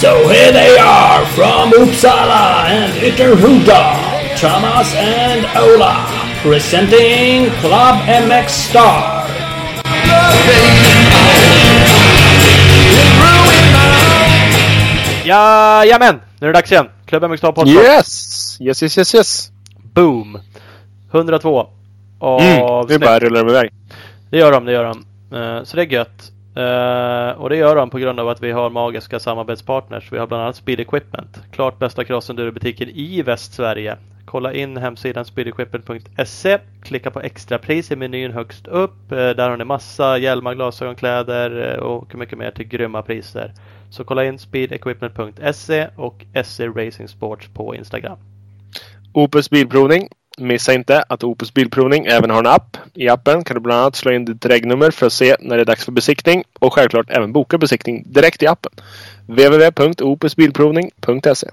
So here they are from Uppsala and Ytterhuda, Thomas and Ola, presenting Club MX Star. Jajamän! Nu är det dags igen. Klubben MX Podcast. Yes! Yes, yes, yes, yes. Boom! 102 Mm, nu avsnitt. bara rullar de iväg. Det gör de, det gör de. Eh, så det är gött. Eh, och det gör de på grund av att vi har magiska samarbetspartners. Vi har bland annat Speed Equipment. Klart bästa crossenduro-butiken i Västsverige. Kolla in hemsidan speedequipment.se. Klicka på extrapris i menyn högst upp. Eh, där har ni massa hjälmar, glasögon, kläder och mycket mer till grymma priser. Så kolla in speedequipment.se och SE Racing Sports på Instagram. Opus Bilprovning. Missa inte att Opus Bilprovning även har en app. I appen kan du bland annat slå in ditt regnummer för att se när det är dags för besiktning och självklart även boka besiktning direkt i appen. www.opusbilprovning.se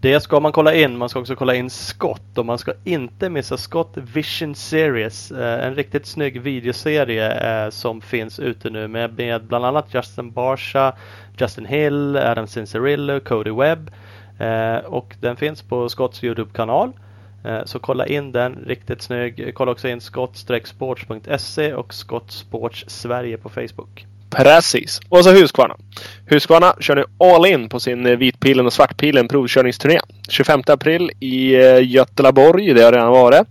Det ska man kolla in. Man ska också kolla in skott och man ska inte missa Scott Vision Series. Eh, en riktigt snygg videoserie eh, som finns ute nu med, bland annat Justin Barsha, Justin Hill, Adam Cincerillo, Cody Webb. Eh, och den finns på Scotts Youtube-kanal. Eh, så kolla in den, riktigt snygg. Kolla också in skott-sports.se och skottsports Sverige på Facebook. Precis. Och så Husqvarna. Husqvarna kör nu all in på sin eh, vitpilen och svartpilen provkörningsturné. 25 april i Göteborg. Götelaborg. Det har redan varit.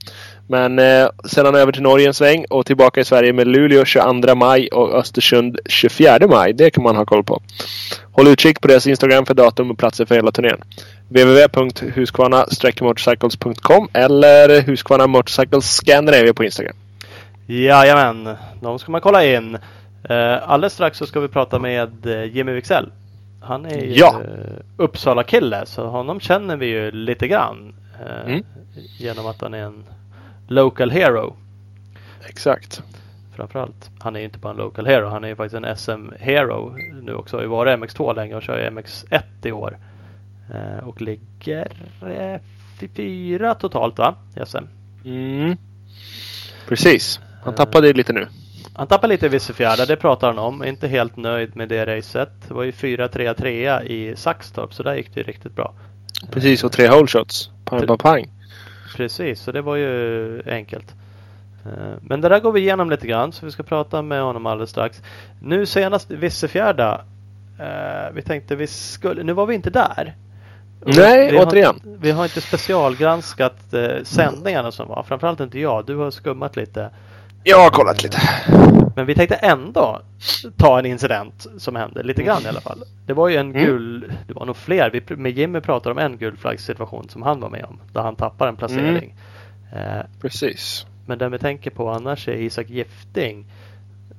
Men eh, sedan över till Norge en sväng och tillbaka i Sverige med Luleå 22 maj och Östersund 24 maj. Det kan man ha koll på. Håll utkik på deras Instagram för datum och platser för hela turnén. www.husqvarna-motorcycles.com eller Husqvarna Motorcycles Scandinavia på Instagram. Jajamän, de ska man kolla in. Uh, alldeles strax så ska vi prata med eh, Jimmy Wicksell. Han är ju Ja. eh, Uppsala-kille så honom känner vi ju lite grann. eh, Mm. Genom att han är en local hero. Exakt. Framförallt. Han är ju inte bara en local hero. Han är ju faktiskt en SM-hero nu också. Har ju varit MX2 länge och kör ju MX1 i år. Eh, och ligger eh, fyra totalt va? I SM. Mm. Precis. Han Eh. tappade lite nu. Han tappade lite i Vissefjärda, det pratar han om. Inte helt nöjd med det racet. Det var ju 4-3-3 i Saxtorp så där gick det ju riktigt bra. Precis, och tre hole shots. Pang, pang, pang. Precis, så det var ju enkelt. Eh, Men det där går vi igenom lite grann så vi ska prata med honom alldeles strax. Nu senast Vissefjärda. eh, Vi tänkte vi skulle, nu var vi inte där. Nej, vi har, återigen. Vi har inte specialgranskat eh, sändningarna som var. Framförallt inte jag. Du har skummat lite. Jag har kollat lite. Men vi tänkte ändå ta en incident som hände lite grann i alla fall. Det var ju en Mm. gul, det var nog fler. Vi, med Jimmy pratade om en gulflaggssituation som han var med om. Där han tappar en placering. Mm. Eh, Precis. men den vi tänker på annars är Isak Gifting.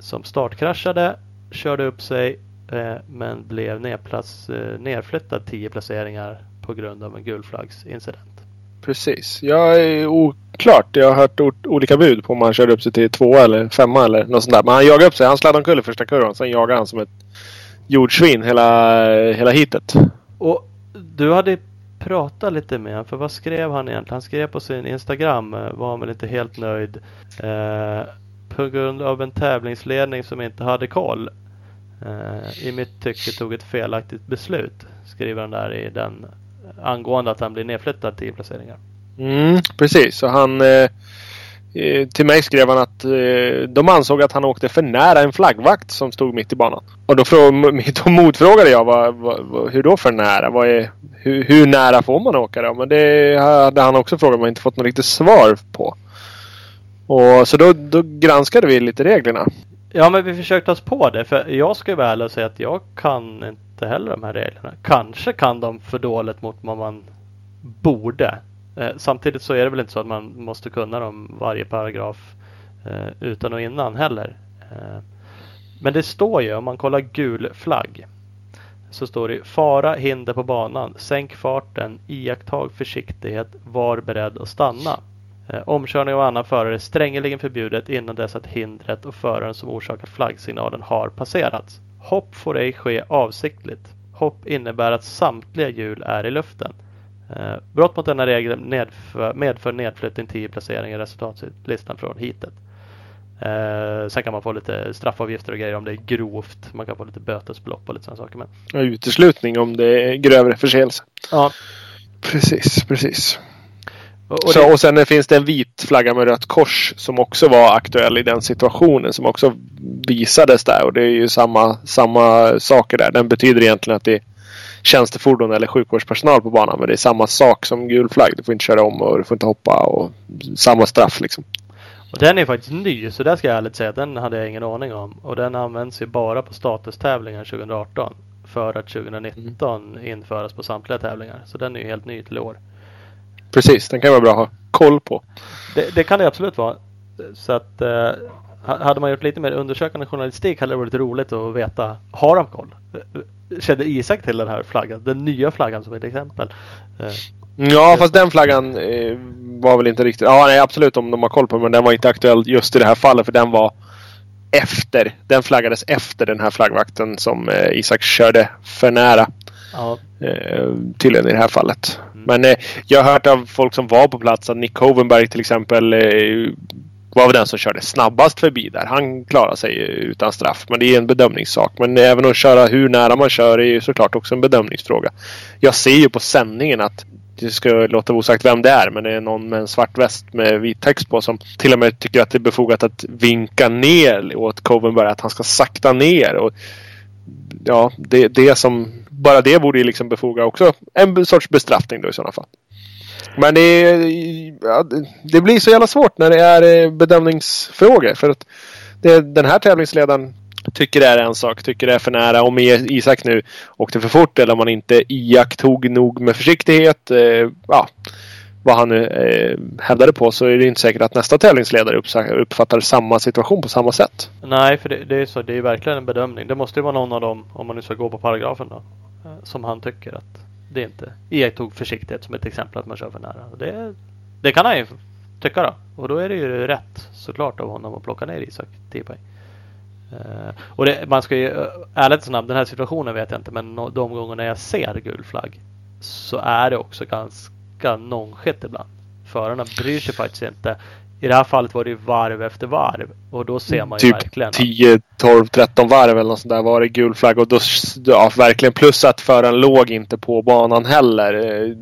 Som startkraschade, körde upp sig eh, men blev nerplats, eh, nerflyttad 10 placeringar på grund av en gulflaggsincident. Precis. Jag är oklart. Jag har hört olika bud på om han körde upp sig till två eller femma eller något sånt där. Men han jagade upp sig. Han sladdade omkull i första kurvan. Sen jagade han som ett jordsvin hela, hela hitet. Och du hade pratat lite med honom, för vad skrev han egentligen? Han skrev på sin Instagram, eh, var han väl inte helt nöjd. Eh, på grund av en tävlingsledning som inte hade koll. Eh, I mitt tycke tog ett felaktigt beslut. Skriver han där i den angående att han blir nedflyttad 10 placeringar. Mm, precis. Så han... Eh, eh, till mig skrev han att eh, de ansåg att han åkte för nära en flaggvakt som stod mitt i banan. Och då, då motfrågade jag vad, vad, hur då för nära? Vad är, hur, hur nära får man åka då? Men det hade han också frågat men inte fått något riktigt svar på. Och, så då, då granskade vi lite reglerna. Ja men vi försökte oss på det för jag ska vara ärlig och säga att jag kan inte heller de här reglerna. Kanske kan de för dåligt mot vad man borde. Eh, samtidigt så är det väl inte så att man måste kunna dem varje paragraf eh, utan och innan heller. Eh, men det står ju om man kollar gul flagg. Så står det fara, hinder på banan, sänk farten, iakttag försiktighet, var beredd att stanna. Eh, omkörning av annan förare är strängeligen förbjudet innan dess att hindret och föraren som orsakat flaggsignalen har passerats. Hopp får ej ske avsiktligt. Hopp innebär att samtliga hjul är i luften. Eh, brott mot denna regel medför, medför nedflyttning 10 placeringar i resultatlistan från heatet. Eh, sen kan man få lite straffavgifter och grejer om det är grovt. Man kan få lite bötesbelopp och lite sådana saker. Men... Och uteslutning om det är grövre förseelse. Ja. Precis, precis. Och, så, och sen finns det en vit flagga med rött kors som också var aktuell i den situationen. Som också visades där. Och det är ju samma, samma saker där. Den betyder egentligen att det är tjänstefordon eller sjukvårdspersonal på banan. Men det är samma sak som gul flagg. Du får inte köra om och du får inte hoppa. Och samma straff liksom. Och den är faktiskt ny så där ska jag ärligt säga den hade jag ingen aning om. Och den används ju bara på statustävlingar 2018. För att 2019 införas på samtliga tävlingar. Så den är ju helt ny till år. Precis, den kan vara bra att ha koll på. Det, det kan det absolut vara. Så att eh, ha- hade man gjort lite mer undersökande journalistik hade det varit roligt att veta. Har de koll? Kände Isak till den här flaggan? Den nya flaggan som ett exempel. Eh, Ja, fast den flaggan eh, var väl inte riktigt... Ja, nej, absolut om de har koll på den, Men den var inte aktuell just i det här fallet för den var efter. Den flaggades efter den här flaggvakten som eh, Isak körde för nära. Ja, Eh, tydligen i det här fallet. Men eh, jag har hört av folk som var på plats att Nick Hovenberg till exempel eh, var väl den som körde snabbast förbi där. Han klarade sig utan straff. Men det är en bedömningssak. Men även att köra hur nära man kör är ju såklart också en bedömningsfråga. Jag ser ju på sändningen att det ska låta osagt vem det är men det är någon med en svart väst med vit text på som till och med tycker att det är befogat att vinka ner åt Covenberg att han ska sakta ner. Och ja, det, det som... Bara det borde ju liksom befoga också en sorts bestraffning då i sådana fall. Men det, ja, det- blir så jävla svårt när det är eh, bedömningsfrågor. För att det, den här tävlingsledaren tycker det är en sak, tycker det är för nära. Om Isak nu åkte för fort eller om han inte iakttog nog med försiktighet. Eh, ja, vad han nu eh, hävdade på så är det inte säkert att nästa tävlingsledare uppfattar samma situation på samma sätt. nej, för det, det är så. Det är verkligen en bedömning. Det måste ju vara någon av dem, om man nu ska gå på paragrafen då, Eh, som han tycker att det inte iakttog försiktighet som ett exempel att man kör för nära. Det, det kan han ju tycka då. Och då är det ju rätt såklart av honom att plocka ner Isak 10 poäng. Uh, och det, man ska ju eh, ärligt snabbt, den här situationen vet jag inte men no- de gångerna jag ser gul flagg så är det också ganska nonchigt ibland. Förarna bryr sig faktiskt inte. I det här fallet var det ju varv efter varv och då ser man ju Typ verkligen att 10, 12, 13 varv eller något sånt där var det gul flagg. Och då, ja, verkligen plus att föraren låg inte på banan heller. Eh,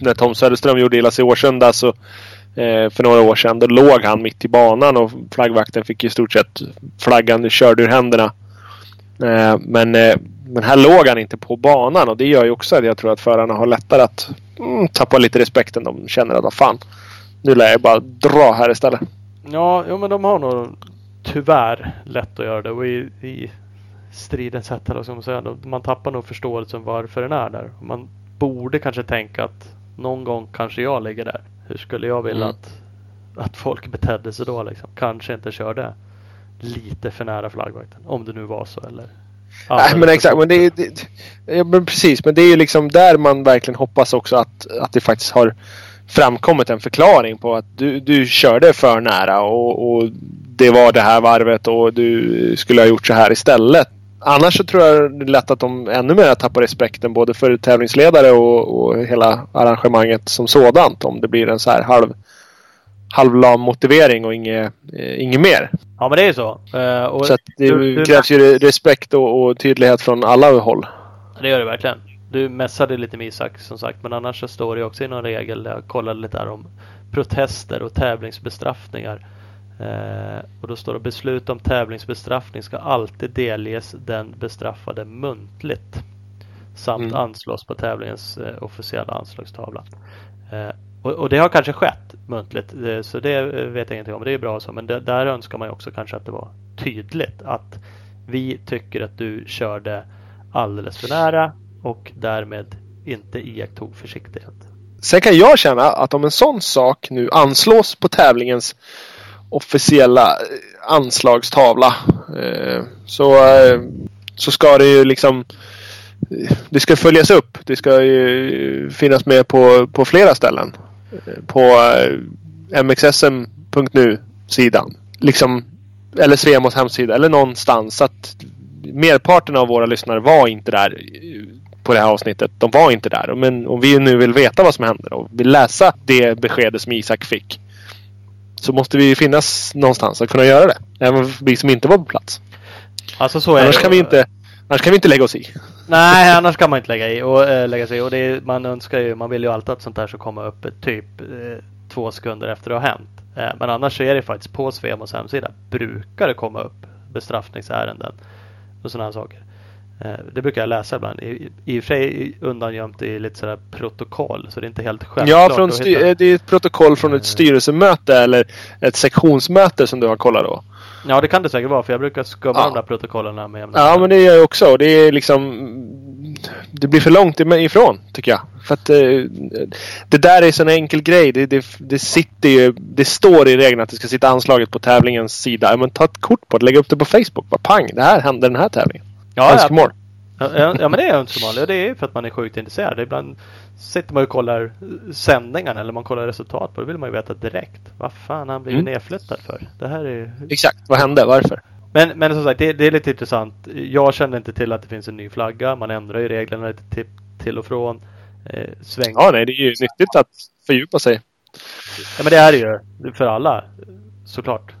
När Tom Söderström gjorde illa sig i Årsunda så eh, för några år sedan. Då låg han mitt i banan och flaggvakten fick i stort sett flaggan körd ur händerna. Eh, men, men här låg han inte på banan och det gör ju också att jag tror att förarna har lättare att mm, tappa lite respekten. De känner att vad fan. Nu lär jag bara dra här istället. Ja, jo, men de har nog tyvärr lätt att göra det. Och i, i stridens hetta, ska man säga, man tappar nog förståelsen varför den är där. Man borde kanske tänka att någon gång kanske jag ligger där. Hur skulle jag vilja Mm. att, att folk betedde sig då? Liksom? Kanske inte körde lite för nära flaggvakten. Om det nu var så. Eller Nej men exakt. Men det är, det, ja, men precis. Men det är ju liksom där man verkligen hoppas också att, att det faktiskt har framkommit en förklaring på att du, du körde för nära och, och det var det här varvet och du skulle ha gjort så här istället. Annars så tror jag det är lätt att de ännu mer tappar respekten både för tävlingsledare och, och hela arrangemanget som sådant. Om det blir en så här halv, halvlam motivering och inget, eh, inget mer. Ja men det är ju så. Och Så det du- du- krävs ju respekt och, och tydlighet från alla håll. Det gör det verkligen. Du mässade lite med Isak som sagt men annars så står det också i någon regel, jag kollade lite där om protester och tävlingsbestraffningar. Eh, och då står det beslut om tävlingsbestraffning ska alltid delges den bestraffade muntligt. Samt Mm. anslås på tävlingens eh, officiella anslagstavla. Eh, och, och det har kanske skett muntligt eh, så det eh, vet jag ingenting om. Det är bra så men det, där önskar man ju också kanske att det var tydligt att vi tycker att du körde alldeles för nära och därmed inte iakttog försiktighet. Sen kan jag känna att om en sån sak nu anslås på tävlingens officiella eh, anslagstavla eh, så, eh, så ska det ju liksom det ska följas upp. Det ska ju finnas med på, på flera ställen. På mxsm.nu sidan. Liksom, eller Svemos hemsida eller någonstans. Så att merparten av våra lyssnare var inte där på det här avsnittet. De var inte där. Men om vi nu vill veta vad som händer och vill läsa det beskedet som Isak fick. Så måste vi finnas någonstans att kunna göra det. Även vi som inte var på plats. Alltså så är Annars det. kan vi inte, annars kan vi inte lägga oss i. Nej, annars kan man inte lägga, i och, äh, lägga sig i. Och det är, man önskar ju, man vill ju alltid att sånt här ska komma upp typ äh, två sekunder efter det har hänt. Äh, men annars så är det faktiskt på Svemos hemsida brukar det komma upp bestraffningsärenden och sådana här saker. Det brukar jag läsa ibland. I, i och för sig undangömt i lite sådär protokoll så det är inte helt självklart. Ja, från det är ett protokoll från ett styrelsemöte eller ett sektionsmöte som du har kollat då. Ja, det kan det säkert vara för jag brukar skumma ja. de där protokollen med jämna Ja, men det gör jag också. Det är liksom... Det blir för långt ifrån, tycker jag. För att det där är en sån enkel grej. Det, det, det sitter ju... Det står i reglerna att det ska sitta anslaget på tävlingens sida. Men ta ett kort på det. Lägg upp det på Facebook. Bara pang! Det här hände den här tävlingen. Ja, Önskemål. Ja, ja, ja, men det är önskemål. Det är för att man är sjukt intresserad. Ibland sitter man och kollar sändningarna eller man kollar resultat på det. vill man ju veta direkt. Vad fan han blivit mm. nedflyttad för? Det här är Exakt. Vad hände? Varför? Men, men som sagt, det, det, är lite intressant. Jag kände inte till att det finns en ny flagga. Man ändrar ju reglerna lite till, till och från. Eh, sväng. Ja, nej, det är ju nyttigt att fördjupa sig. Ja, men det är det ju för alla såklart.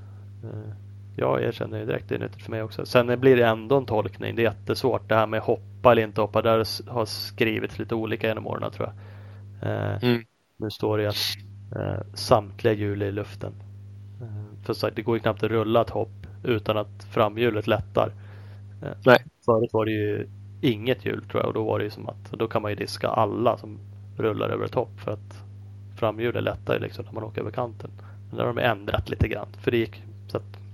Jag erkänner ju direkt, det är nyttigt för mig också. Sen blir det ändå en tolkning. Det är jättesvårt det här med hoppa eller inte hoppa. Där har skrivits lite olika genom åren tror jag. Eh, mm. Nu står det att eh, samtliga hjul i luften. Eh, för sagt, det går ju knappt att rulla ett hopp utan att framhjulet lättar. Eh, Nej. Förut var det ju inget hjul tror jag och då var det ju som att då kan man ju diska alla som rullar över ett hopp för att framhjulet lättar ju liksom när man åker över kanten. Men där har de ändrat lite grann för det gick så att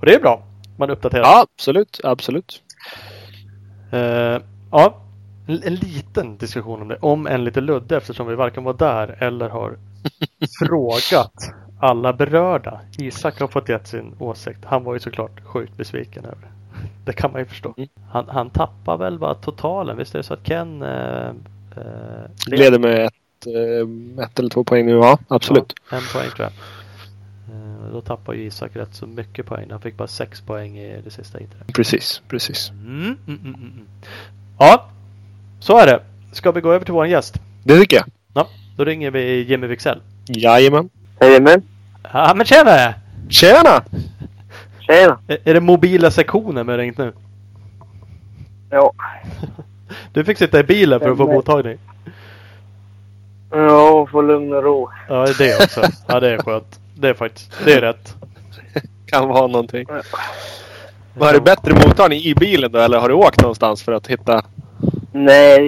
och det är bra. Man uppdaterar. Ja, absolut. Absolut. Uh, ja, en, en, liten diskussion om det. Om en lite luddig eftersom vi varken var där eller har frågat alla berörda. Isak har fått gett sin åsikt. Han var ju såklart sjukt besviken över det. Det kan man ju förstå. Mm. Han, han tappar väl bara totalen. Visst är det så att Ken uh, uh, leder med ett, ett eller två poäng nu? Ja, absolut. Ja, en poäng tror jag. Då tappar ju Isak rätt så mycket poäng. Han fick bara sex poäng i det sista heatet. Precis, precis. Mm, mm, mm, mm, mm. Ja, så är det. Ska vi gå över till vår gäst? Det tycker jag. Ja, då ringer vi Jimmy Wixell. Jajamän. Jajamän. Ja, men tjena! Tjena! Tjena! Är, är det mobila sektionen med ringt nu? Ja. Du fick sitta i bilen för att få mottagning. Ja, få lugn och ro. Ja, det också. Ja, det är skönt. Det är faktiskt, det är rätt. kan vara någonting. Var det bättre mottagning i bilen då eller har du åkt någonstans för att hitta? Nej,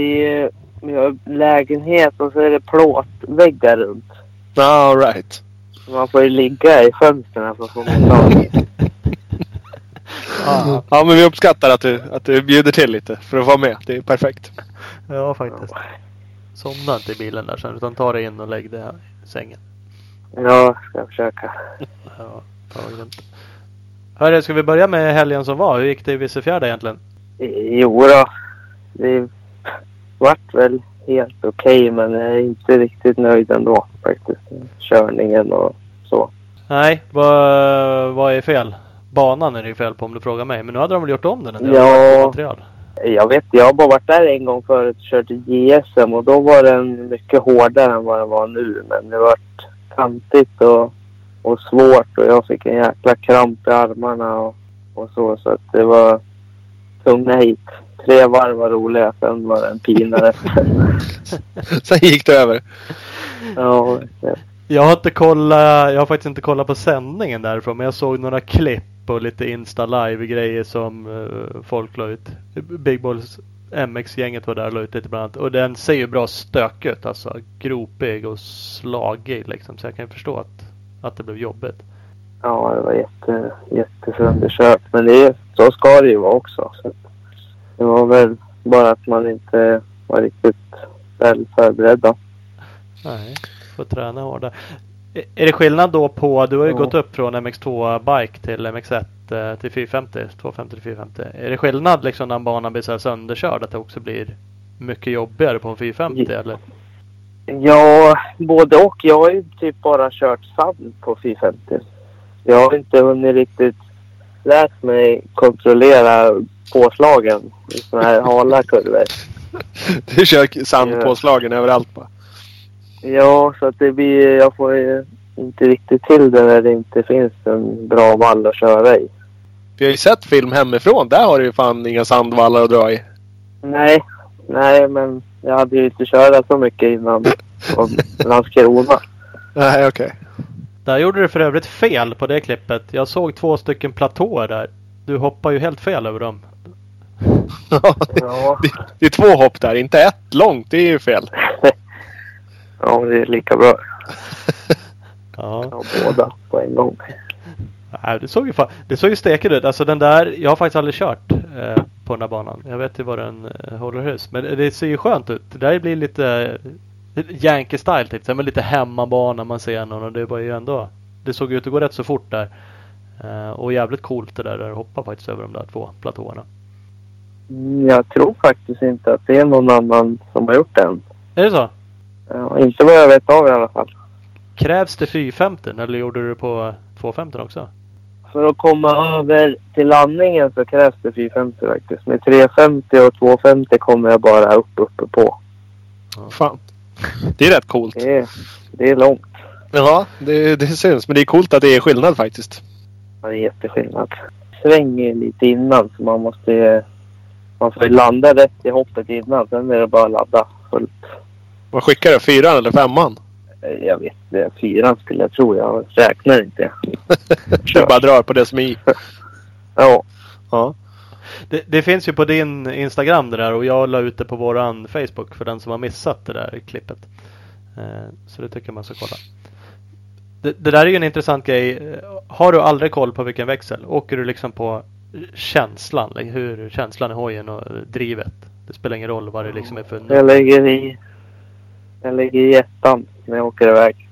vi har lägenhet och så är det plåtväggar runt. All right. Man får ju ligga i fönstren för att få mottagning. ah. Ja, men vi uppskattar att du, att du bjuder till lite för att vara med. Det är perfekt. Ja, faktiskt. Somna inte i bilen där sen utan ta dig in och lägg dig i sängen. Ja, ska jag försöka. ja, grymt. Hörru, ska vi börja med helgen som var? Hur gick det i Vissefjärda egentligen? Jo då. Det vart väl helt okej okay, men jag är inte riktigt nöjd ändå faktiskt. Körningen och så. Nej, vad, vad är fel? Banan är det ju fel på om du frågar mig. Men nu hade de väl gjort om den? En ja, material. jag vet Jag har bara varit där en gång förut och kört JSM och då var den mycket hårdare än vad den var nu. Men det vart kantigt och, och svårt och jag fick en jäkla kramp i armarna och, och så. Så att det var tunga hit. Tre varv var roliga, sen var det en pinare. sen gick det över? Ja. Jag har inte kollat, jag har faktiskt inte kollat på sändningen därifrån men jag såg några klipp och lite Insta live grejer som uh, folk la ut. Big Balls MX-gänget var där och la ut lite bland annat. Och den ser ju bra stökig ut alltså. Gropig och slagig liksom. Så jag kan förstå att, att det blev jobbigt. Ja, det var jätte, jättesönderkört. Men det så ska det ju vara också. Så det var väl bara att man inte var riktigt väl förberedda. Nej, får träna hårdare. Är det skillnad då på, du har ju ja. gått upp från MX2 Bike till MX1 eh, till 450, 250 till 450. Är det skillnad liksom när banan blir så här sönderkörd att det också blir mycket jobbigare på en 450 ja. eller? Ja, både och. Jag har ju typ bara kört sand på 450. Jag har inte hunnit riktigt lärt mig kontrollera påslagen i sådana här hala kurvor. Du kör sandpåslagen överallt bara. Ja, så att det blir... Jag får ju inte riktigt till det när det inte finns en bra vall att köra i. Vi har ju sett film hemifrån. Där har du ju fan inga sandvallar att dra i. Nej, nej men jag hade ju inte kört så mycket innan från Landskrona. Nej, okej. Där gjorde du för övrigt fel på det klippet. Jag såg två stycken platåer där. Du hoppar ju helt fel över dem. Ja, det, Ja, det, det är två hopp där. Inte ett långt. Det är ju fel. ja det är lika bra. Ja. Ja, båda på en gång. Nej, det såg ju, det såg ju stekigt ut. Alltså den där, jag har faktiskt aldrig kört eh, på den där banan. Jag vet ju vad den eh, håller hus. Men det, ser ju skönt ut. Det där blir lite eh, Yankee style typ. Sen lite hemmabana man ser någon och det var ju ändå. Det såg ut att gå rätt så fort där. Eh, och jävligt coolt det där där hoppa faktiskt över de där två platåerna. Mm, Jag tror faktiskt inte att det är någon annan som har gjort den. Är det så? Ja, inte vad jag vet av i alla fall. Krävs det 450 eller gjorde du det på 250 också? För att komma över till landningen så krävs det 450 faktiskt. Med 350 och 250 kommer jag bara upp uppe på. Fan. Det är rätt coolt. Det är, det är långt. Ja, det, det syns. Men det är coolt att det är skillnad faktiskt. Ja, Det är jätteskillnad. Svänger lite innan så man måste... Man får ju landa rätt i hoppet innan. Sen är det bara att ladda fullt. Vad skickar du? Fyran eller femman? Eh, Jag vet inte. Fyran skulle jag tro. Jag räknar inte. Du bara drar på det som är i. Ja. Ja. Det, det finns ju på din Instagram det där och jag la ut det på våran Facebook för den som har missat det där klippet. Eh, så det tycker jag man ska kolla. Det, det där är ju en intressant grej. Eh, Har du aldrig koll på vilken växel? Åker du liksom på känslan? Hur känslan i hojen och drivet? Det spelar ingen roll vad det liksom är för Jag lägger i... Jag lägger i ettan när jag åker iväg.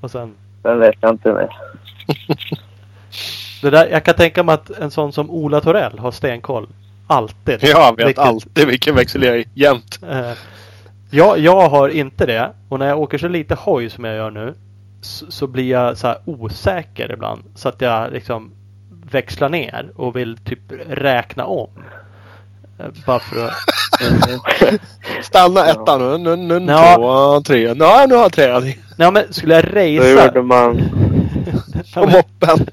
Och sen Sen vet jag inte mer. det där, Jag kan tänka mig att en sån som Ola Torell har stenkoll. Alltid. Jag vet Vilket- alltid vilken växel jag är. Jämt. Eh, jag, jag har inte det. Och när jag åker så lite hoj som jag gör nu. Så, så blir jag så här osäker ibland. Så att jag liksom växlar ner och vill typ räkna om. Eh, Bara för att... Stanna ettan nu. Nu, nu, nu Ja. tvåan, trean. Ja, nu har jag trean. Nej men skulle jag Då racea... gjorde man... Ja, men, moppen.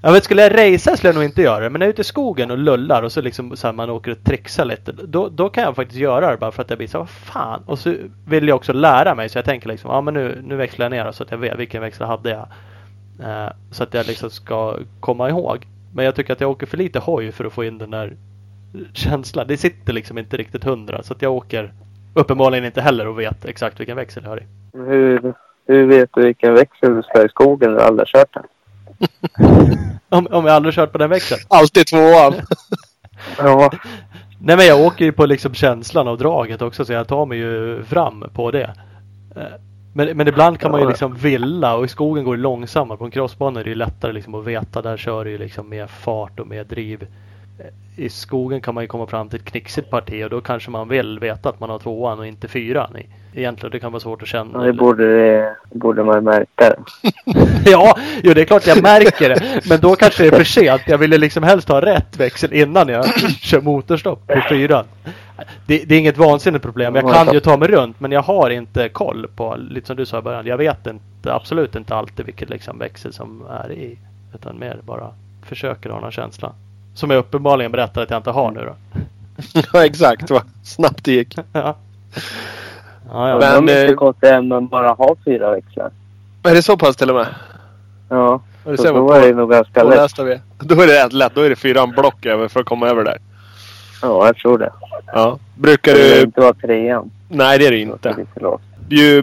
ja, men skulle jag racea skulle jag nog inte göra det. Men när jag är ute i skogen och lullar och så liksom så här, man åker och trixar lite. Då, då kan jag faktiskt göra det bara för att jag blir så vad fan. Och så vill jag också lära mig. Så jag tänker liksom, ja men nu, nu växlar jag ner då, så att jag vet vilken växel hade jag. Eh, så att jag liksom ska komma ihåg. Men jag tycker att jag åker för lite hoj för att få in den där känslan. Det sitter liksom inte riktigt hundra. Så att jag åker uppenbarligen inte heller och vet exakt vilken växel jag har i. Hur, hur vet du vilken växel du ska i skogen när du aldrig kört den? Om, om jag aldrig kört på den växeln. Alltid tvåan. Ja. Nej men jag åker ju på liksom känslan av draget också så jag tar mig ju fram på det. Eh, Men, men ibland kan man ju liksom villa och i skogen går det långsammare. På en crossbana är det ju lättare liksom att veta. Där kör du ju liksom med fart och med driv. I skogen kan man ju komma fram till ett knixigt parti och då kanske man vill veta att man har tvåan och inte fyran. Egentligen det kan vara svårt att känna. Ja, Det borde, borde man märka. Ja, jo det är klart jag märker det. Men då kanske det är för sent. Jag ville liksom helst ha rätt växel innan jag kör motorstopp på fyran. Det, det är inget vansinnigt problem. Jag kan ju ta mig runt men jag har inte koll på, lite som du sa i början. Jag vet inte, absolut inte alltid vilket liksom växel som är i. Utan mer bara försöker ha någon känsla. Som jag uppenbarligen berättar att jag inte har nu då. ja, exakt. Vad snabbt det gick. Ja, ja, ja. Men, det är eh, konstigt man bara har fyra växlar. Är det så pass till och med? Ja, det så då är det nog ganska lätt. vi. Då är det rätt lätt. Då är det fyran block över för att komma över där. Ja, jag tror det. Ja. Brukar Det du... inte vara trean. Nej, det är det Det inte. är lite lågt.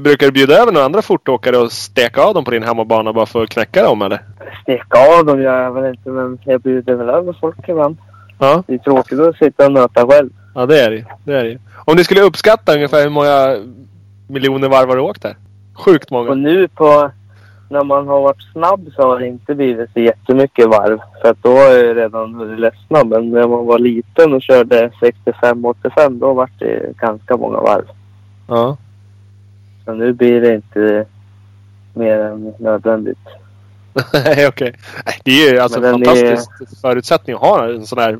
Brukar du bjuda över några andra fortåkare och steka av dem på din hemmabana bara för att knäcka dem eller? Steka av dem gör jag väl inte, men jag bjuder väl över folk ibland. Ja, Det är tråkigt att sitta och nöta själv. ja det är det det är det Om du skulle uppskatta ungefär hur många miljoner varv har du åkt där? Sjukt Och många. nu på... När man har varit snabb så har det inte blivit så jättemycket varv. För att då är jag redan hunnit ledsna. Men när man var liten och körde 65-85 då var det ganska många varv. Ja. Så nu blir det inte mer än nödvändigt. Nej, okej. Nej, Det är ju alltså Men den fantastisk förutsättning att ha en sån här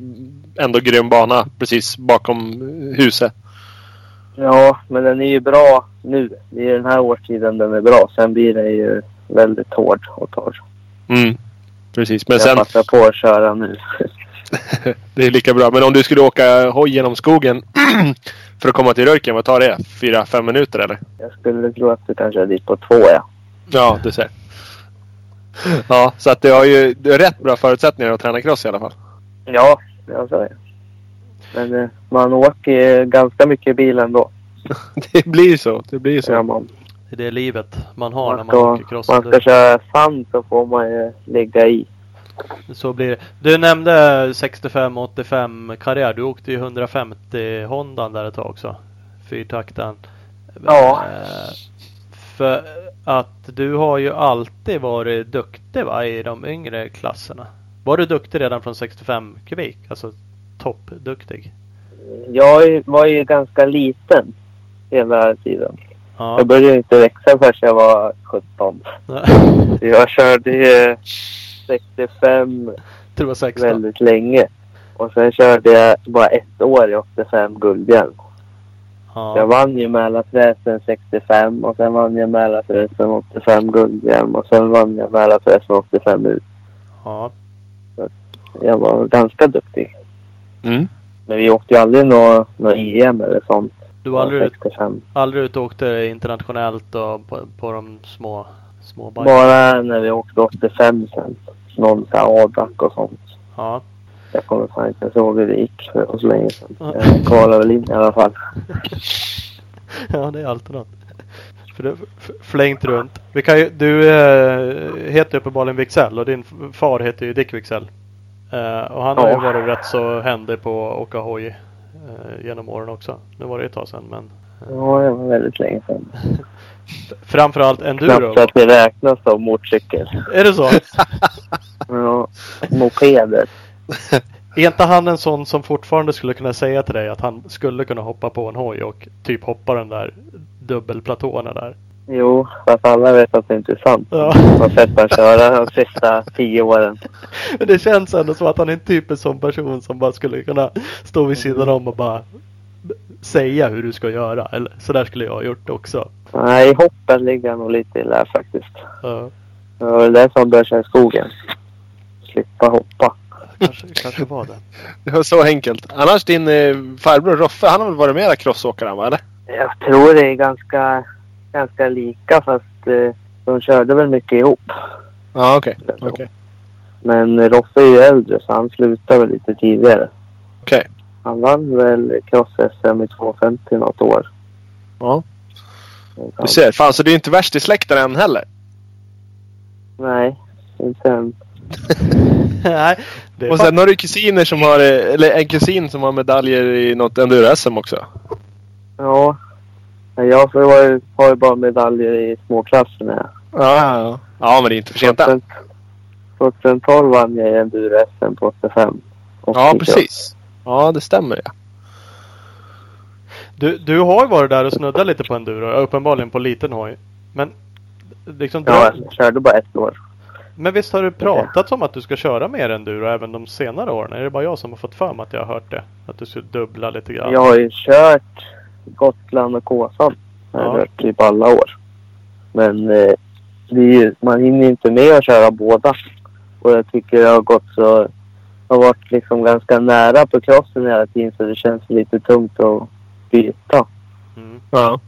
ändå grym bana precis bakom huset. Ja, men den är ju bra nu. Det är den här årstiden den är bra. Sen blir den ju väldigt hård och torr. Mm. Precis, men Jag sen... passar på att köra nu. Det är lika bra. Men om du skulle åka hoj genom skogen för att komma till Röjken, vad tar det? Fyra, fem minuter eller? Jag skulle tro att du kanske är dit på två, ja. Ja, du ser. Ja, så att du har ju du har rätt bra förutsättningar att träna cross i alla fall. Ja, jag säger Men eh, man åker ju ganska mycket i bil ändå. Det blir så. Det blir Så så. man, Det är det livet man har när man, man ska, åker cross. man ska köra sand så får man ju ligga i. Så blir det. Du nämnde 65-85 karriär. Du åkte ju 150 Hondan där ett tag också. Fyrtakten. Ja. Eh, För att du har ju alltid varit duktig va, i de yngre klasserna. Var du duktig redan från 65 kubik? Alltså toppduktig? Jag var ju ganska liten hela tiden. Ja. Jag började inte växa förrän jag var 17. Så Jag körde ju 65 det var 16. väldigt länge. Och sen körde jag bara ett år i 85 guldhjälm. Jag Ja. vann ju Mälarträsen 65 och sen vann jag Mälarträsen 85 guldhjälm och sen vann jag Mälarträsen 85 ut. ja. Jag var ganska duktig. Mm. Men vi åkte ju aldrig något nå EM eller sånt. Du var aldrig, 65. aldrig ute och åkte internationellt och på, på de små, små bikes? Bara när vi åkte 85 sen. Någon sån här Adak och sånt. Ja. Jag kommer fan inte ihåg hur det gick för så länge sedan. Jag kvalade väl in i alla fall. ja, det är alltid något. För du f- flängt runt. Vi kan ju, du eh, heter uppenbarligen Wicksell och din far heter ju Dick Wicksell. Eh, och han har ju Ja. varit rätt så händig på att åka hoj eh, genom åren också. Nu var det ett tag sedan men Ja, det var väldigt länge sedan. framförallt enduro. Knappt att det räknas som motorcykel. Är det så? Ja, mopeder. Är inte han en sån som fortfarande skulle kunna säga till dig att han skulle kunna hoppa på en hoj och typ hoppa den där dubbelplatåerna där? Jo, fast alla vet att det inte är sant. Ja. Jag har sett honom köra de sista tio åren. Men det känns ändå som att han är en typisk sån person som bara skulle kunna stå vid sidan om och bara säga hur du ska göra. Eller så där skulle jag ha gjort också. Nej, i hoppet ligger han nog lite i lä faktiskt. Ja, Det var därför han började köra i skogen. Slippa hoppa. kanske, kanske var det. Det var så enkelt. Annars din eh, farbror Roffe, han har väl varit mera crossåkare va? Eller? Jag tror det är ganska, ganska lika fast eh, de körde väl mycket ihop. Ja, okej. Okej. Men Roffe är ju äldre så han slutade väl lite tidigare. Okej. Han vann väl cross-SM i 250 något år. Ja. Du ser. Fan, så du är inte värst i släkten än heller? Nej, inte än. Nej, Och sen har du kusiner som har, eller en kusin som har medaljer i något enduro-SM också. Ja. Jag har ju bara medaljer i småklasserna. Ja, ja, ja. Ja, men det är inte för sent än. 2012 vann jag i enduro-SM på 85. Och Ja, precis. Ja, det stämmer ja. Du, du har ju varit där och snuddat lite på enduro. Uppenbarligen på liten hoj. Men liksom Ja, jag körde bara ett år. Men visst har du pratat om att du ska köra mer enduro även de senare åren? Är det bara jag som har fått för mig att jag har hört det? Att du skulle dubbla lite grann? Jag har ju kört Gotland och Kåsan. Jag har Ja. typ alla år. Men eh, ju, man hinner inte med att köra båda. Och jag tycker det har gått så... har varit liksom ganska nära på crossen hela tiden så det känns lite tungt att byta. Mm. Ja.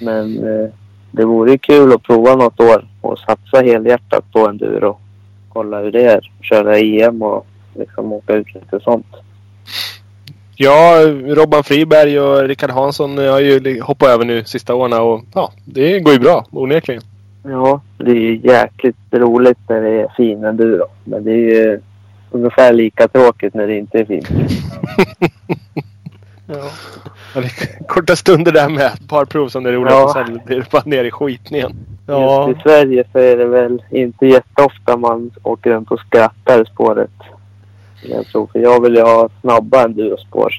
Men eh, det vore kul att prova något år och satsa helhjärtat på enduro. Kolla hur det är. Köra EM och liksom åka ut lite sånt. Ja, Robban Friberg och Rickard Hansson har ju hoppat över nu sista åren och ja, det går ju bra onekligen. Ja, det är ju jäkligt roligt när det är fin enduro. Men det är ju ungefär lika tråkigt när det inte är fint. Ja. Ja, det är Korta stunder där med ett par prov som det är roligt Ja. och sen blir det bara ner i skiten igen. Ja. Just i Sverige så är det väl inte jätteofta man åker runt och skrattar i spåret. Jag tror, för jag vill ju ha snabba endurospår.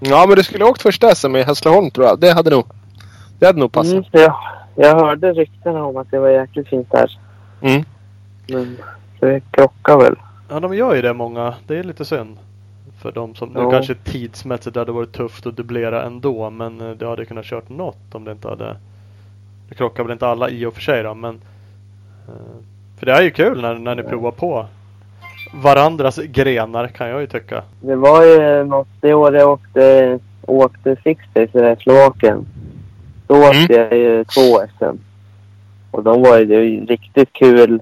Ja, men du skulle ha åkt första SM i Hässleholm tror jag. Det hade nog, det hade nog passat. Mm, ja, jag hörde ryktena om att det var jäkligt fint där. Mm. Men det krockar väl. ja, de gör ju det många. Det är lite synd. För de som, nu Ja. kanske tidsmässigt hade varit tufft att dubblera ändå men eh, det hade kunnat kört något om det inte hade Det krockar väl inte alla i och för sig då men eh, För det är ju kul när, när ni provar på Varandras grenar kan jag ju tycka. Det var ju något det år jag åkte, åkte Six Days i Slovakien. Då Mm. åkte jag ju två SM. Och de var ju riktigt kul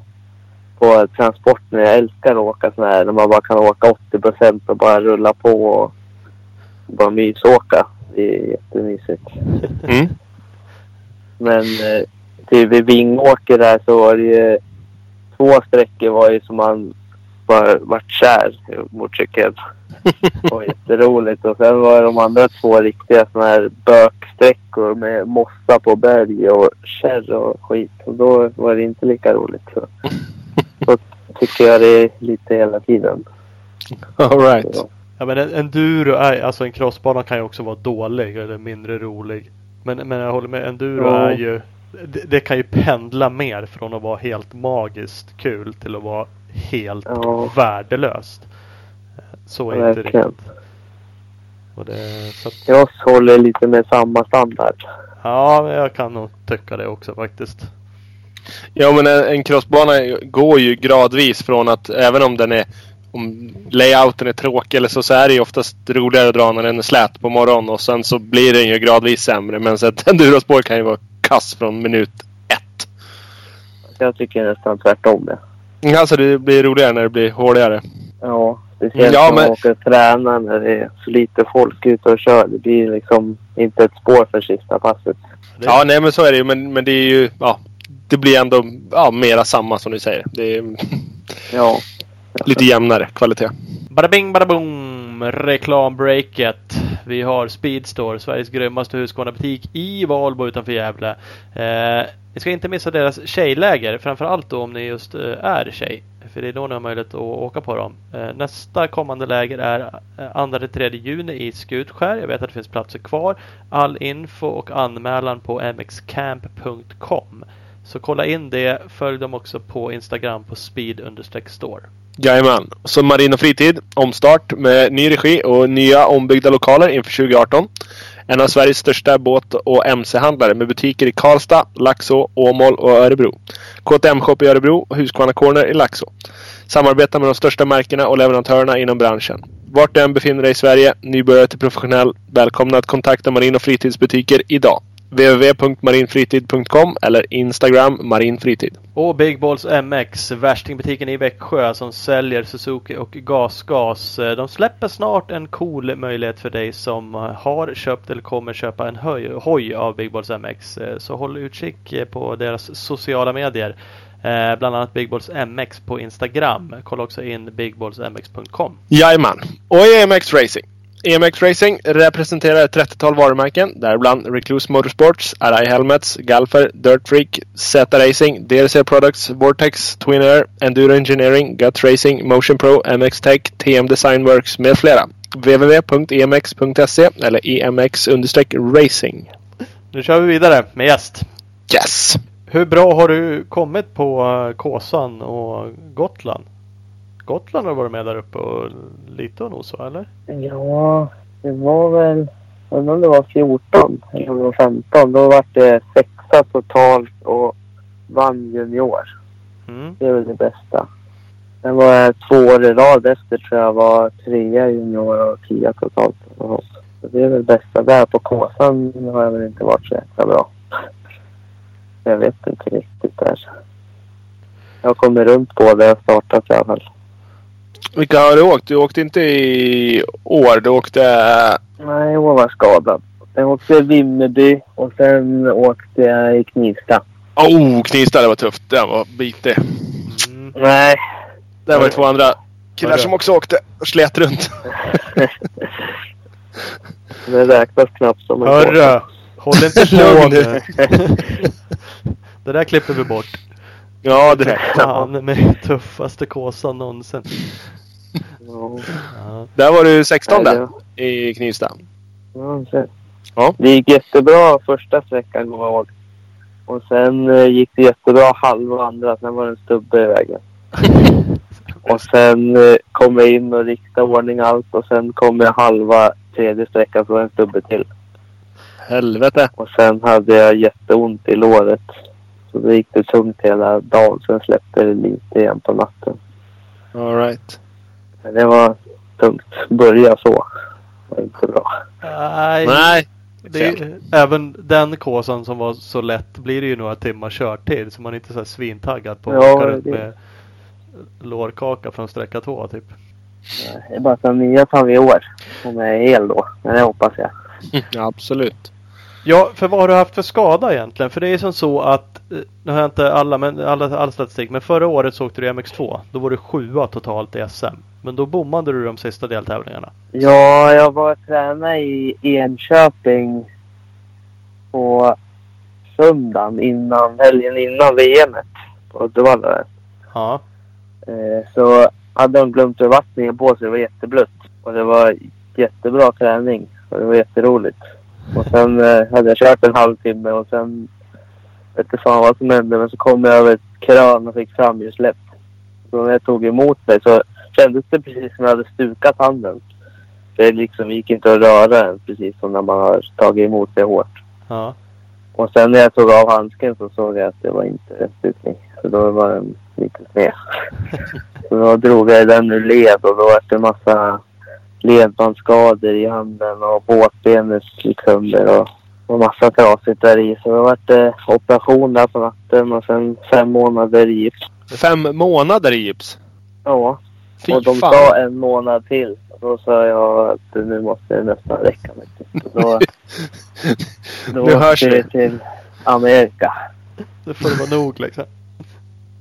på transporten. Jag älskar att åka sådana här när man bara kan åka 80 procent och bara rulla på och bara mysåka. Det är jättemysigt. Mm. Men eh, typ vid Vingåker där så var det ju två sträckor var ju som man bara vart kär i motorcykeln. Det var jätteroligt. Och sen var det de andra två riktiga såna här böksträckor med mossa på berg och kärr och skit. Och då var det inte lika roligt. Så, så tycker jag det är lite hela tiden. All right. Så, Ja men en enduro är, alltså en crossbana kan ju också vara dålig eller mindre rolig. Men, men jag håller med, enduro Ja. är ju det, det kan ju pendla mer från att vara helt magiskt kul till att vara helt Ja. värdelöst. Så är inte Verkligen. riktigt. Och det, så att, jag håller lite med samma standard. ja, men jag kan nog tycka det också faktiskt. Ja men en, en crossbana går ju gradvis från att även om den är om layouten är tråkig eller så, så är det ju oftast roligare att dra när den är slät på morgonen och sen så blir den ju gradvis sämre. Men så ett endurospår kan ju vara kass från minut ett. Jag tycker nästan tvärtom det. Alltså det blir roligare när det blir hårdare. Ja, speciellt Ja, när man men- åker och tränar när det är så lite folk ute och kör. Det blir liksom inte ett spår för sista passet. Ja nej men så är det ju men, men det är ju ja, Det blir ändå ja, mera samma som du säger. Det är Ja, lite jämnare kvalitet. Bada bing bada boom! Reklambreaket. Vi har Speedstore, Sveriges grymmaste Husqvarna-butik i Valbo utanför Gävle. Eh, ni ska inte missa deras tjejläger, framförallt då om ni just eh, är tjej. För det är då ni har möjlighet att åka på dem. Eh, nästa kommande läger är eh, 2-3 juni i Skutskär. Jag vet att det finns platser kvar. All info och anmälan på mxcamp.com. Så kolla in det. Följ dem också på Instagram på speed-store. Jajamän. Så Marin och Fritid, omstart med ny regi och nya ombyggda lokaler inför 2018. En av Sveriges största båt och MC-handlare med butiker i Karlstad, Laxå, Åmål och Örebro. KTM Shop i Örebro och Husqvarna Corner i Laxå. Samarbetar med de största märkena och leverantörerna inom branschen. Vart du än befinner dig i Sverige, nybörjare till professionell, välkomna att kontakta Marin och Fritidsbutiker idag www.marinfritid.com eller Instagram marinfritid. Och Big Balls MX, värstingbutiken i Växjö som säljer Suzuki och GasGas. De släpper snart en cool möjlighet för dig som har köpt eller kommer köpa en höj, hoj av Big Balls MX. Så håll utkik på deras sociala medier. Eh, Bland annat Big Balls MX på Instagram. Kolla också in bigballsmx.com. Jajamän. Och EMX Racing. EMX Racing representerar ett 30-tal varumärken, däribland Recluse Motorsports, RI Helmets, Galfer, Dirt Freak, Z Racing, DRC Products, Vortex, Twin Air, Enduro Engineering, Guts Racing, Motion Pro, MX Tech, TM Design Works med flera. www.emx.se eller emx-racing. Nu kör vi vidare med gäst. Yes! Hur bra har du kommit på eh, Kåsan och Gotland? Gotland har varit med där uppe och lite och nosa eller? ja det var väl... Undrar om det var 14 eller om det var 15. Då var det sexa totalt och vann junior. Mm. Det är väl det bästa. Sen var jag två år i rad efter tror jag var trea junior och tia totalt. Så det är väl bästa. Där på Kåsan har jag väl inte varit så jäkla bra. Jag vet inte riktigt där. Jag kommer runt på det jag startat i alla fall. Vilka har du åkt? Du åkte inte i år. Du åkte... Nej, jag var skadad. Sen åkte jag Vimmerby och sen åkte jag i Knivsta. Oh, Knivsta, det var tufft. Den var bitig. Mm. Nej. Där var det två andra killar som också åkte och slet runt. Det räknas knappt som en Hörru! Håll inte på nu! Det där klipper vi bort. Ja, det räcker. Fan med tuffaste kåsan någonsin. Ja, Ja. Där var du 16 Nej, där i Knivsta. ja, så- Ja. Det gick jättebra första sträckan kommer jag ihåg. Och sen eh, gick det jättebra halva andra. Sen var det en stubbe i vägen. Och sen eh, kom jag in och riktade ordning allt och sen kom jag halva tredje sträckan så en stubbe till. Helvete. Och sen hade jag jätteont i låret. Så då gick det tungt hela dagen. Sen släppte det lite igen på natten. Alright. Men det var tungt. Börja så. Det var inte bra. Nej. Nej. Det är, även den kåsan som var så lätt blir det ju några timmar körtid. Så man är inte så här svintaggad på att Ja, åka runt det- med lårkaka från sträcka två typ. Det är bara att nya tar vi i år. Om jag är hel då. Men det hoppas jag. Ja, absolut. Ja, för vad har du haft för skada egentligen? För det är som så att, eh, nu har jag inte alla, men alla, all statistik, men förra året så åkte du MX2. Då var du sjua totalt i SM. Men då bommade du de sista deltävlingarna. Ja, jag var tränare i Enköping på söndagen innan, helgen innan VM på Uddevalla. Ja. Eh, så hade de glömt bevattningen på sig. Det var jätteblött. Och det var jättebra träning. Och det var jätteroligt. Och sen eh, hade jag kört en halvtimme och sen vet inte fan vad som hände men så kom jag över ett krön och fick framhjulssläpp. Så när jag tog emot mig så kändes det precis som jag hade stukat handen. Det liksom gick inte att röra den precis som när man har tagit emot det hårt. Ja. Och sen när jag tog av handsken så såg jag att det var inte en stukning. Så då var den lite sned. så då drog jag den ur led och då var det en massa ledbandsskador i handen och båtbenet gick sönder och, och massa trasigt där i. Så då var det operation där på natten och sen fem månader i gips. Fem månader i gips. Ja, Fy och de fan. sa en månad till. Då sa jag att nu måste det nästan räcka. Då, då Nu hörs vi det. till Amerika. Det får det vara nog liksom.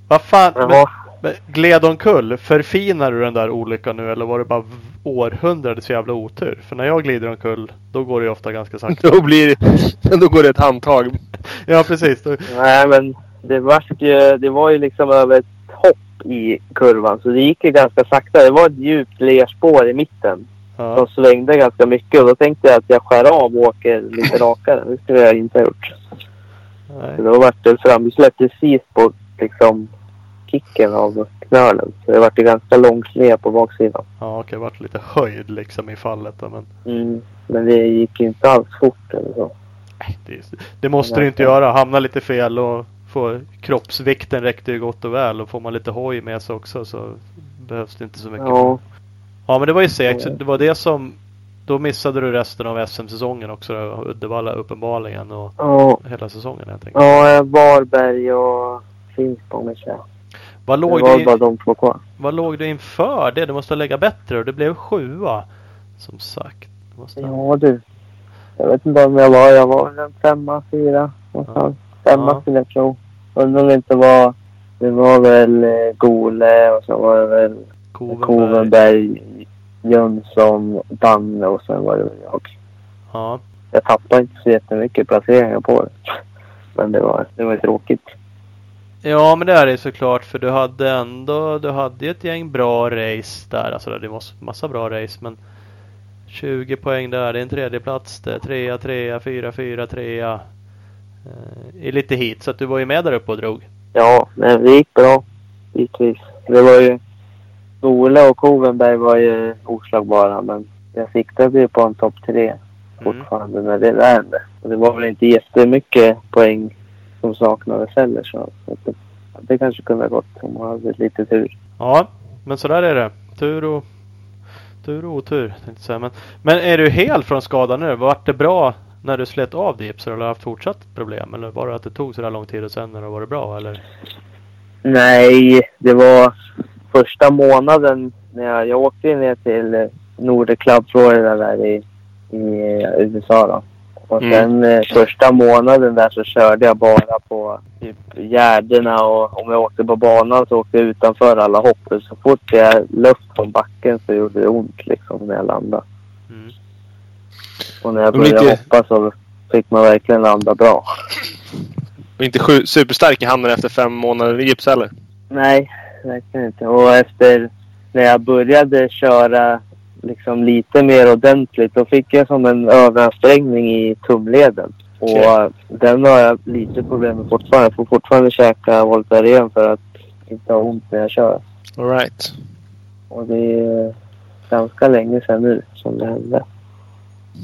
Vad fan, Jaha. men gled omkull, förfinar du den där olyckan nu eller var det bara århundradets jävla otur? För när jag glider omkull, då går det ju ofta ganska sakta. Då blir det... Då går det ett handtag. ja precis. Då, Nej, men det, vart ju, det var ju liksom över ett hopp i kurvan. Så det gick ju ganska sakta. Det var ett djupt lerspår i mitten. ja. Som svängde ganska mycket. Och då tänkte jag att jag skär av och åker lite rakare. Det skulle jag inte ha gjort. Så Nej. då vart det framsläpp precis på liksom kicken av knölen. Så det vart ju ganska lång sned på baksidan. Ja okej, vart lite höjd liksom i fallet men Mm. Men det gick ju inte alls fort eller så. det, det måste du inte göra. Hamna lite fel och få kroppsvikten räckte ju gott och väl och får man lite hoj med sig också så behövs det inte så mycket. Ja, Ja men det var ju segt. Det var det som då missade du resten av SM-säsongen också. då, Uddevalla uppenbarligen och ja, hela säsongen helt enkelt. ja Varberg och Finspång med Vad Det låg, var du, bara de två kvar. vad låg du inför det? Du måste lägga bättre och det blev sjua. Som sagt. Måste... Ja du. Jag vet inte om jag var. Jag var en femma, fyra. någonstans. Femma Ja. skulle jag tro. Undrar om det inte var... Det var väl eh, Gole och så var det väl Kovenberg. Kovenberg, Jönsson, Danne och sen var det väl jag. Ja. Jag tappade inte så jättemycket placeringar på det. Men det var, det var tråkigt. Ja men det är det såklart för du hade ändå Du hade ett gäng bra race där. Alltså det var massa bra race men 20 poäng där. Det är en tredje plats det. Trea, trea, fyra, fyra, trea. Eh, I lite hit så att du var ju med där uppe och drog. Ja, men det gick bra. Bitvis. Det var ju... Gole och Kovenberg var ju oslagbara men jag siktade ju på en topp tre fortfarande när det vände. Och det var väl inte jättemycket poäng som saknades heller. Så, så att det, det kanske kunde ha gått om man hade lite tur. Ja, men så där är det. Tur och tur och otur. Tänkte säga. Men, men är du hel från skadan nu? Vart det bra när du slet av det gipset eller har du haft fortsatt problem? Eller var det att det tog så där lång tid och sen när det var det bra? Eller? Nej, det var första månaden när jag, jag åkte ner till Nordic Club Florida där i, i USA då. Och Mm. sen eh, första månaden där så körde jag bara på typ gärdena och om jag åkte på banan så åkte jag utanför alla hopp. Så fort jag luft från backen så gjorde det ont liksom när jag landade. Mm. Och när jag började inte- hoppa så fick man verkligen landa bra. Och inte sju, superstark i handen efter fem månader i gips heller. Nej, verkligen inte. Och efter när jag började köra liksom lite mer ordentligt då fick jag som en överansträngning i tumleden. Och den har jag lite problem med fortfarande. Jag får fortfarande käka Voltaren för att inte ha ont när jag kör. Alright. Och det är ganska länge sedan nu som det hände.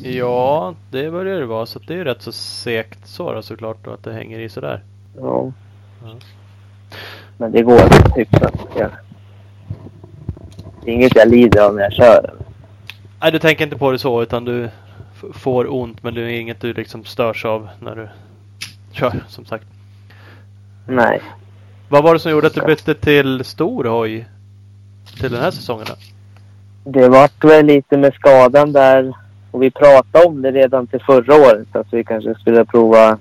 Ja, det börjar det vara. Så det är ju rätt så segt så då, såklart då, att det hänger i sådär. Ja. Ja. Men det går hyfsat. Ja. Det är inget jag lider av när jag kör. Nej, du tänker inte på det så utan du får ont men det är inget du liksom störs av när du kör som sagt. Nej. Vad var det som gjorde att du bytte till stor hoj till den här säsongen då? Det vart väl lite med skadan där. Och vi pratade om det redan till förra året. Att vi kanske skulle prova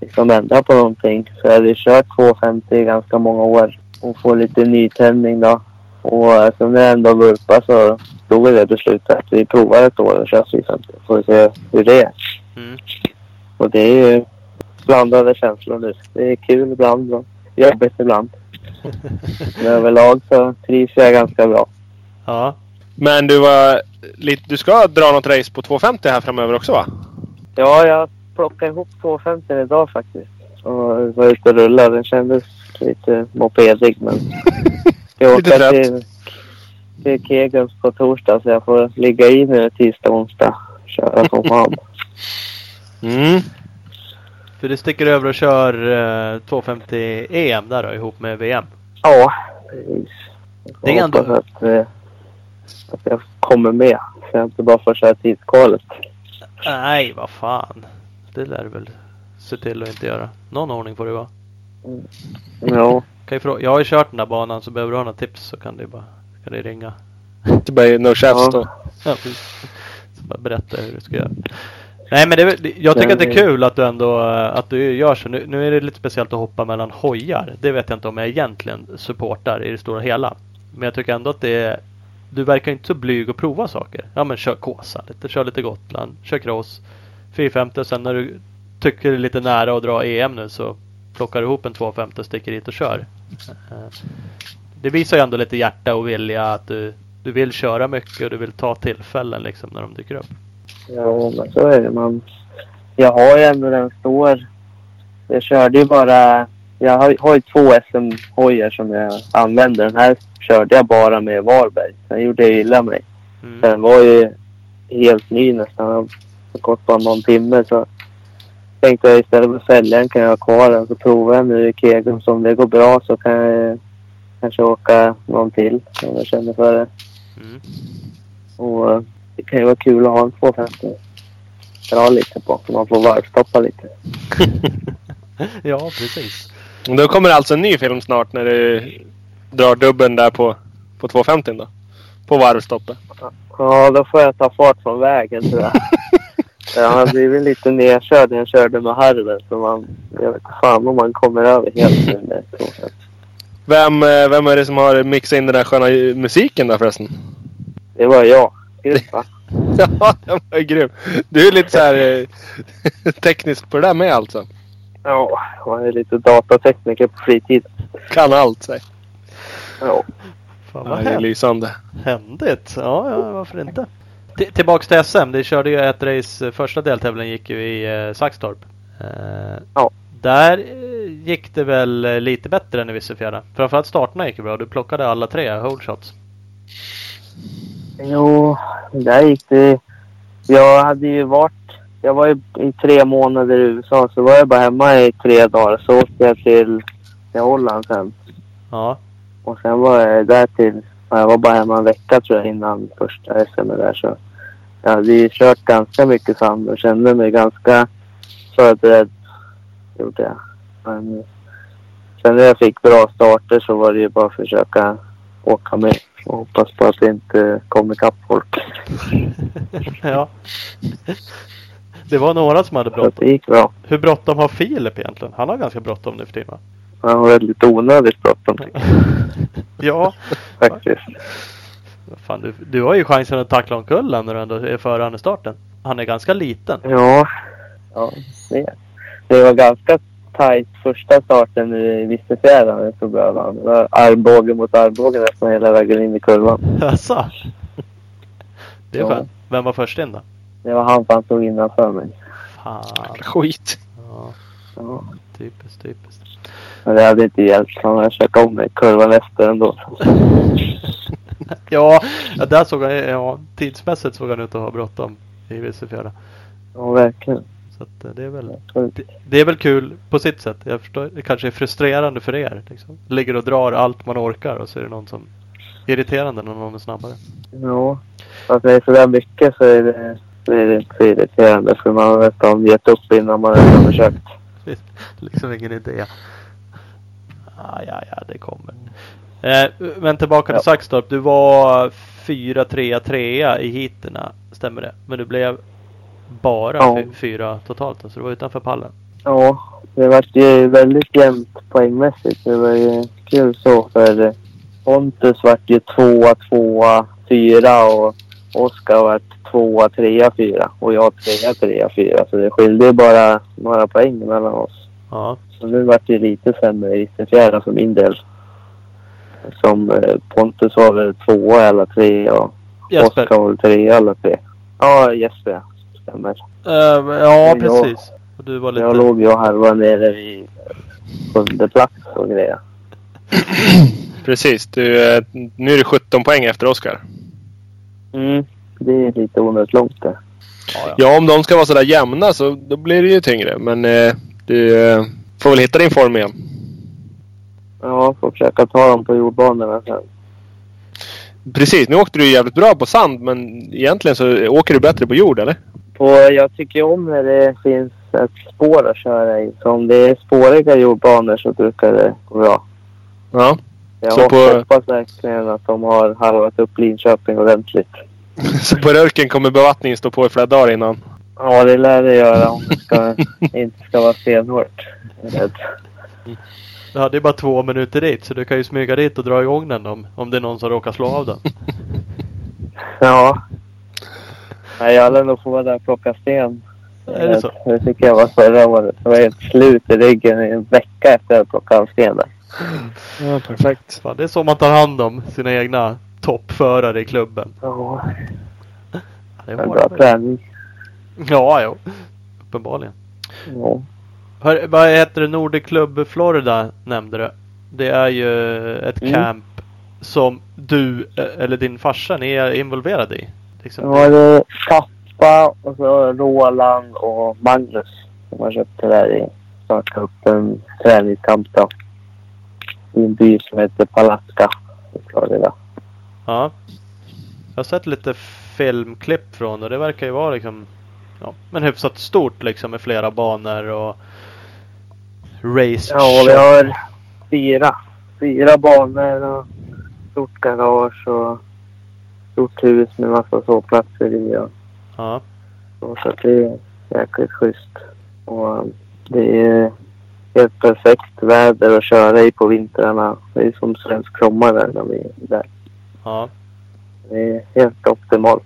liksom ändra på någonting. Så jag hade kört 250 i ganska många år. Och få lite nytändning då. Och eftersom det ändå vurpade så stod det beslutet att vi provar ett år och kör 450. Får se hur det är. Mm. Och det är ju blandade känslor nu. Det är kul ibland och jobbigt ibland. Men överlag så trivs jag ganska bra. Ja. Men du var lite, du ska dra något race på 250 här framöver också va? Ja, jag plockade ihop 250 idag faktiskt. Och var ute och rullade. Den kändes lite mopedig men... Jag Lite åker trött. till, till Kegus på torsdag så jag får ligga i nu tisdag, onsdag. Köra som fan. Mm. För du sticker över och kör eh, 250 EM där då ihop med VM. Ja, precis. Det är ändå- Att, eh, att jag kommer med. Så jag inte bara får köra tidskvalet. Nej, vad fan. Det lär du väl se till att inte göra. Någon ordning får det vara. Ja. Kan ju frå- jag har ju kört den där banan så behöver du ha några tips så kan du bara kan du ringa. Det blir no chefs Ja. då. Ja, precis. Så bara berätta hur du ska göra. Nej men det- jag tycker att det är kul att du ändå eh, att du gör så. Nu, nu är det lite speciellt att hoppa mellan hojar. Det vet jag inte om jag egentligen supportar i det stora hela. Men jag tycker ändå att det är Du verkar inte så blyg att prova saker. Ja men kör Kåsa lite, kör lite Gotland, kör cross. 450 och sen när du tycker det är lite nära att dra EM nu så plockar ihop en 250 och sticker dit och kör. Eh, Det visar ju ändå lite hjärta och vilja att du, du vill köra mycket och du vill ta tillfällen liksom när de dyker upp. Ja, men så är det. Man, jag har ju ändå den står. Jag körde ju bara... Jag har, har ju två SM-hojar som jag använder. Den här körde jag bara med Varberg. Sen gjorde jag illa mig. Mm. Den var ju helt ny nästan. Den har gått bara någon timme. Så tänkte jag istället för att sälja den kan jag ha kvar den. Så provar jag nu i Kegum. Så om det går bra så kan jag kanske åka någon till om jag känner för det. Mm. Och eh, det kan ju vara kul att ha en 250. Dra lite på. Så man får varvstoppa lite. ja, precis. Då kommer alltså en ny film snart när du drar dubben där på, på 250 då. På varvstoppet. Ja, då får jag ta fart från vägen tror jag. jag har blivit lite nedkörd när jag körde med harven. Så man, jag vet fan om man kommer över helt nu med 250. Vem, eh, vem är det som har mixat in den där sköna musiken där förresten? Det var jag. Grymt va? Ja, den var ju grym. Du är lite så här eh, teknisk på det där med alltså. Ja, man är lite datatekniker på fritid. Kan allt säg. Ja. Fan Ja, vad det är lysande. händigt. Ja, ja, varför inte? T- tillbaks till SM. Det körde ju ett race. Första deltävlingen gick ju i eh, Saxtorp. Eh, Ja. Där eh, gick det väl eh, lite bättre än i Vissefjärda. Framförallt starterna gick bra. Du plockade alla tre hole shots. Jo, där gick det. Jag hade ju varit... Jag var ju i tre månader i USA, så var jag bara hemma i tre dagar. Så åkte jag till, till Holland sen. Ja. Och sen var jag där till... ja, Jag var bara hemma en vecka tror jag innan första SM där. Så jag hade ju kört ganska mycket sand och kände mig ganska förberedd. Gjorde jag. Men sen när jag fick bra starter så var det ju bara att försöka åka med och hoppas på att det inte kommer ikapp folk. ja. Det var några som hade bråttom. det gick bra. Hur bråttom har Filip egentligen? Han har ganska bråttom nu för tiden va? Han var väldigt onödigt bråttom ja. faktiskt. Fan, du, du har ju chansen att tackla omkull när du ändå är före han i starten. Han är ganska liten. Ja, ja det, det var ganska tajt första starten i honom. Det var armbåge mot armbåge nästan hela vägen in i kurvan. Jaså? Det är Ja. skönt. Vem var först in då? Det var han som stod innanför mig. Fan. Skit. Ja, Ja. typiskt, typiskt. Men det hade inte hjälpt. Han hade kört om mig kurvan efter ändå. Ja, ja, där såg han, ja, tidsmässigt såg han ut att ha bråttom i Vissefjärda. Ja, verkligen. Så att eh, det är väl det, det är väl kul på sitt sätt. Jag förstår, det kanske är frustrerande för er. Liksom. Ligger och drar allt man orkar och så är det någon som irriterande när någon är snabbare. ja. Att det är sådär mycket så är det, så är det inte så irriterande. För man har nästan gett upp innan man ens har försökt. liksom ingen idé. Ah, ja, ja, det kommer. Eh, men tillbaka till Ja. Saxtorp. Du var fyra, trea, trea i heaterna. Stämmer det? Men du blev bara Ja. fy- fyra totalt. Så du var utanför pallen. Ja, det vart ju väldigt jämnt poängmässigt. Det var ju kul så för Pontus vart ju tvåa, tvåa, fyra och Oskar vart tvåa, trea, fyra och jag trea, trea, fyra. Så det skilde ju bara några poäng mellan oss. Ja. Så nu vart det lite sämre i fjärde för min del. Som eh, Pontus var väl tvåa eller tre och Jesper. Oskar var väl trea eller tre. Ja, Jesper ja. stämmer. Eh, ja, Jag- precis. Och du var lite... Jag låg ju och harvade nere vid sjunde plats och grejer. Precis. Du, eh, nu är det 17 poäng efter Oskar. Mm. Det är lite onödigt långt det. Ja, ja. Ja, om de ska vara sådär jämna så då blir det ju tyngre. Men eh, du eh, får väl hitta din form igen. Ja, får försöka ta dem på jordbanorna sen. Precis. Nu åkte du jävligt bra på sand men egentligen så åker du bättre på jord eller? På, jag tycker om när det finns ett spår att köra i. Så om det är spåriga jordbanor så brukar det gå bra. Ja. Jag Så på- hoppas verkligen att de har harvat upp Linköping ordentligt. Så på Rörken kommer bevattningen stå på i flera dagar innan. Ja, det lär det göra om det ska, inte ska vara stenhårt. Jag. Du hade ju bara två minuter dit så du kan ju smyga dit och dra igång den om, om det är någon som råkar slå av den. Ja. Nej, jag lär nog få vara där och plocka sten. Är det så? Det tycker jag var förra året. Det var helt slut i ryggen i en vecka efter att plocka av sten där. Ja, perfekt. Fan, det är så man tar hand om sina egna toppförare i klubben. Ja, det är hårda bra träning. Ja, jo. Uppenbarligen. Ja. Hör, vad heter det? Nordic Club Florida nämnde du. Det är ju ett Mm. camp som du eh, eller din farsa ni är involverad i. Liksom. Det är pappa och så Roland och Magnus som har köpt det där i startat upp en träningskamp då. I en by som heter Palatka i Florida. Ja. Jag har sett lite filmklipp från det. Det verkar ju vara liksom ja, men hyfsat stort liksom med flera banor och race Ja, vi har fyra. Fyra banor och stort garage och stort hus med massa sovplatser i. Och, Ja. och så att det är jäkligt schysst. Och um, det är helt perfekt väder att köra i på vintrarna. Det är som svensk sommar där när vi är där. ja. Det är helt optimalt.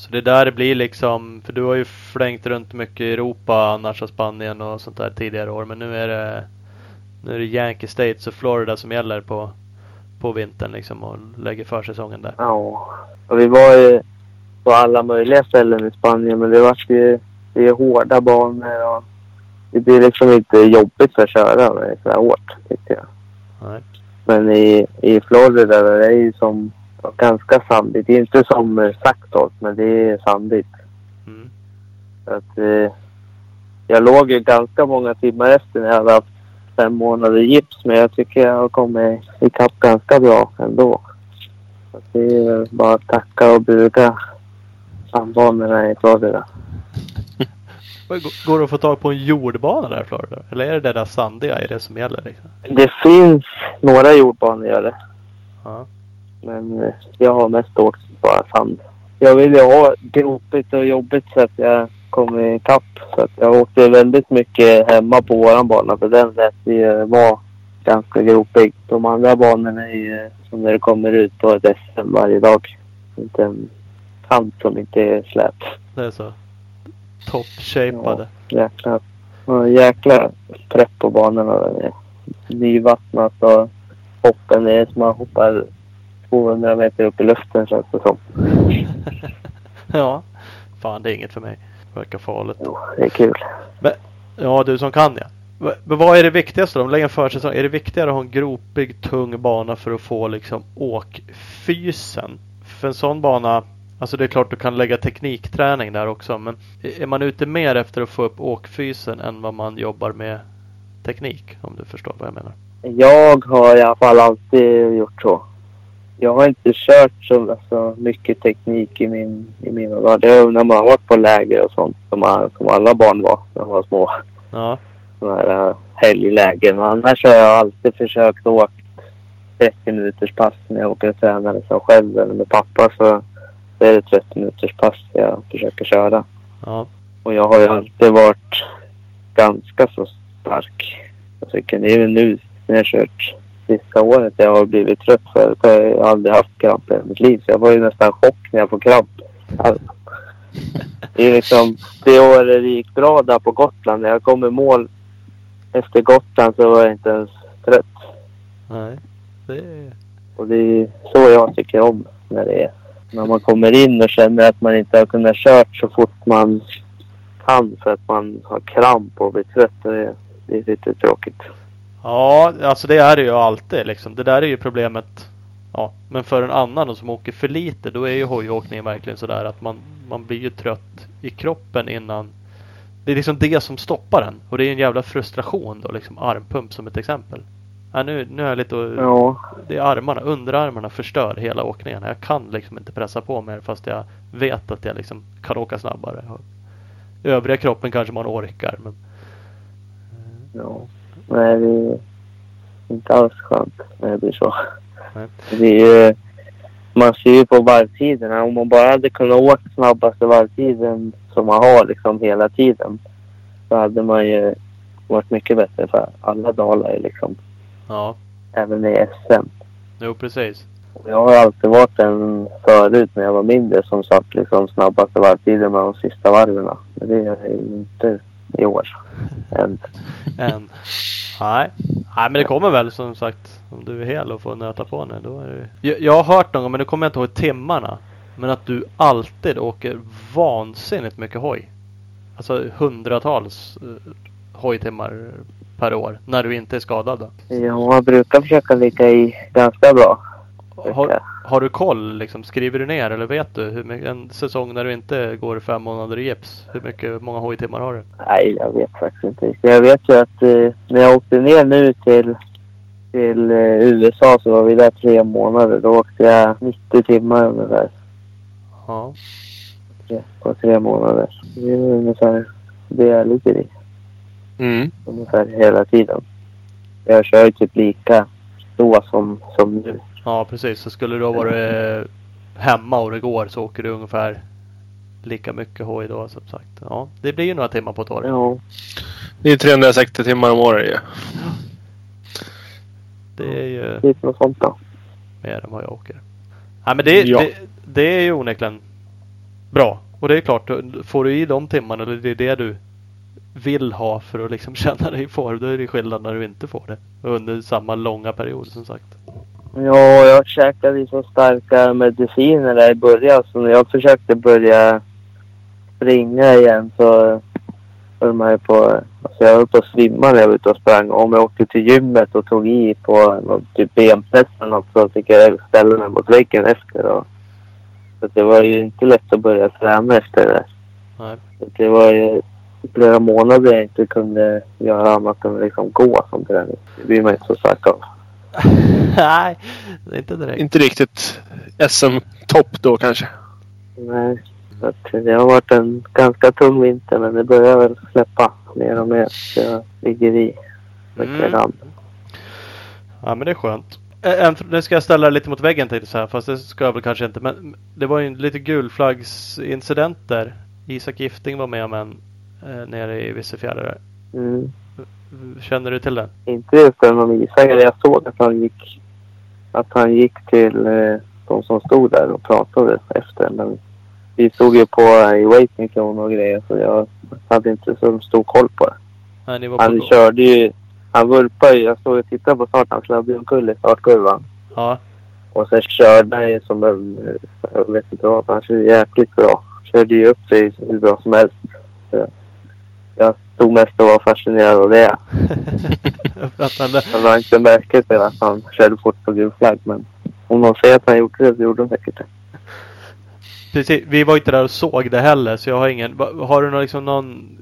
Så det där blir liksom, för du har ju flängt runt mycket i Europa annars och Spanien och sånt där tidigare år. Men nu är det nu är det Yankee States och Florida som gäller på, på vintern liksom och lägger försäsongen där. Ja. Och vi var ju på alla möjliga ställen i Spanien men det var ju det är hårda banor och det blir liksom inte jobbigt att köra när det är så här hårt tycker jag. Nej. Men i, i Florida där det är ju som ganska sandigt. Det är inte som eh, Saxtorp men det är sandigt. Mm. Att, eh, jag låg ju ganska många timmar efter när jag hade haft fem månader gips men jag tycker jag har kommit ikapp ganska bra ändå. Så att det är väl bara att tacka och buga sandbanorna i Florida. Går det att få tag på en jordbana där i Florida? Eller är det det där sandiga är det som gäller? Liksom? Det finns några jordbanor gör det. Ja. Men eh, jag har mest åkt bara sand. Jag vill ju ha gropigt och jobbigt så att jag kommer ikapp. Så att jag åkte väldigt mycket hemma på våran bana för den lät ju vara ganska gropig. De andra banorna är ju som när det kommer ut på ett SM varje dag. Inte en kant som inte är slät. Det är så. Top-shapeade. Jäkla, ja, jäkla prepp på banorna. Nyvattnat och hoppen är som man hoppar 200 meter upp i luften känns det som. ja. Fan, det är inget för mig. Verkar farligt. Jo, det är kul. Ja, du som kan ja. Men vad är det viktigaste då? Om lägger en försäsong. Är det viktigare att ha en gropig, tung bana för att få liksom åkfysen? För en sån bana, alltså det är klart du kan lägga teknikträning där också. Men är man ute mer efter att få upp åkfysen än vad man jobbar med teknik? Om du förstår vad jag menar. Jag har i alla fall alltid gjort så. Jag har inte kört så alltså, mycket teknik i, min, i mina dagar. Det är när man har varit på läger och sånt som, man, som alla barn var när de var små. Ja, Sådana här äh, helglägen. Men annars har jag alltid försökt åka 30 minuters pass när jag åker och tränar liksom själv eller med pappa. Så så är det 30 minuters pass jag försöker köra. ja, Och jag har ju alltid varit ganska så stark. Jag tycker det är ju nu när jag kört sista året jag har blivit trött för för jag har aldrig haft kramp i mitt liv. Så jag var ju nästan chock när jag får kramp. Alltså, det är liksom det året det gick bra där på Gotland. När jag kom i mål efter Gotland så var jag inte ens trött. nej. Det är... Och det är så jag tycker om när det är. När man kommer in och känner att man inte har kunnat kört så fort man kan för att man har kramp och blir trött. Det är, det är lite tråkigt. Ja, alltså det är det ju alltid liksom. Det där är ju problemet. Ja, men för en annan som åker för lite då är ju hojåkningen verkligen sådär att man, man blir ju trött i kroppen innan. Det är liksom det som stoppar en. Och det är en jävla frustration då liksom. Armpump som ett exempel. Ja, nu, nu är jag lite Ja, Det är armarna, underarmarna förstör hela åkningen. Jag kan liksom inte pressa på mer fast jag vet att jag liksom kan åka snabbare. Övriga kroppen kanske man orkar men ja. Nej, det är inte alls skönt när det blir så. Nej. Det är ju, man ser ju på varvtiderna. Om man bara hade kunnat åka snabbaste varvtiden som man har liksom hela tiden. Så hade man ju varit mycket bättre för alla dalar liksom. ja, Även i SM. jo precis. Jag har alltid varit en förut när jag var mindre som satt liksom snabbaste varvtiden med de sista varven. Men det är jag inte i år. Än. Än. Nej. Nej men det kommer väl som sagt. Om du är hel och får nöta på nu. Då är det... jag, jag har hört någon gång men nu kommer jag inte ihåg timmarna. Men att du alltid åker vansinnigt mycket hoj. Alltså hundratals uh, hojtimmar per år. När du inte är skadad då. Jag brukar försöka ligga i ganska bra. Har, har du koll liksom? Skriver du ner eller vet du hur mycket, en säsong när du inte går fem månader i gips? Hur mycket, många hojtimmar har du? Nej, jag vet faktiskt inte. Jag vet ju att eh, när jag åkte ner nu till, till eh, USA så var vi där tre månader. Då åkte jag 90 timmar ungefär. Ja. Tre- På tre månader. Det är ungefär det jag ligger i. Mm. Ungefär hela tiden. Jag kör ju typ lika då som, som nu. Ja precis. Så skulle du ha varit eh, hemma och det går så åker du ungefär lika mycket hoj då som sagt. Ja, det blir ju några timmar på ett år. Ja, Det är 360 timmar om året ju. Det är ju typ något sånt då. mer än vad jag åker. Nej men det, Ja. det, det är ju onekligen bra. Och det är klart, får du i de timmarna, eller det är det du vill ha för att liksom känna dig i form. Då är det skillnad när du inte får det. Under samma långa period som sagt. Ja, jag käkade ju så starka mediciner där i början. Så när jag försökte börja springa igen så höll man ju på... Alltså jag höll på att svimma när jag var ute och sprang. Om jag åkte till gymmet och tog i på någon typ benpress eller något så fick jag ställa mig mot väggen efter. Och, så det var ju inte lätt att börja träna efter det. Nej. Så det var ju flera månader jag inte kunde göra annat än liksom gå som träning. Det blir man inte så stark av. Nej, det är inte direkt. Inte riktigt SM-topp då kanske. Nej, det har varit en ganska tung vinter men det börjar väl släppa mer och mer. Så jag ligger i Mm. Ja men det är skönt. En, nu ska jag ställa lite mot väggen till så här fast det ska jag väl kanske inte. Men det var ju lite gulflaggsincidenter. Isak Gifting var med om en eh, nere i Vissefjärde där. Mm. Känner du till den? Inte just den om Isak. Jag såg att han gick, att han gick till eh, de som stod där och pratade efter. Men vi stod ju på eh, i waiting zone och grejer så jag hade inte så stor koll på det. Nej, på Han gå- körde ju, han vurpade ju. Jag stod och tittade på starten. Han sladdade omkull i startkurvan. Ja. Och sen körde han ju som en, jag vet inte vad, han körde jäkligt bra. Körde ju upp sig hur bra som helst. Så jag stod mest och var fascinerad av det. att han, Han var inte märkt till att han körde fort på gul flagg. Men om de säger att han gjorde det så gjorde de säkert det. precis, vi var inte där och såg det heller så jag har ingen. Har du någon, liksom någon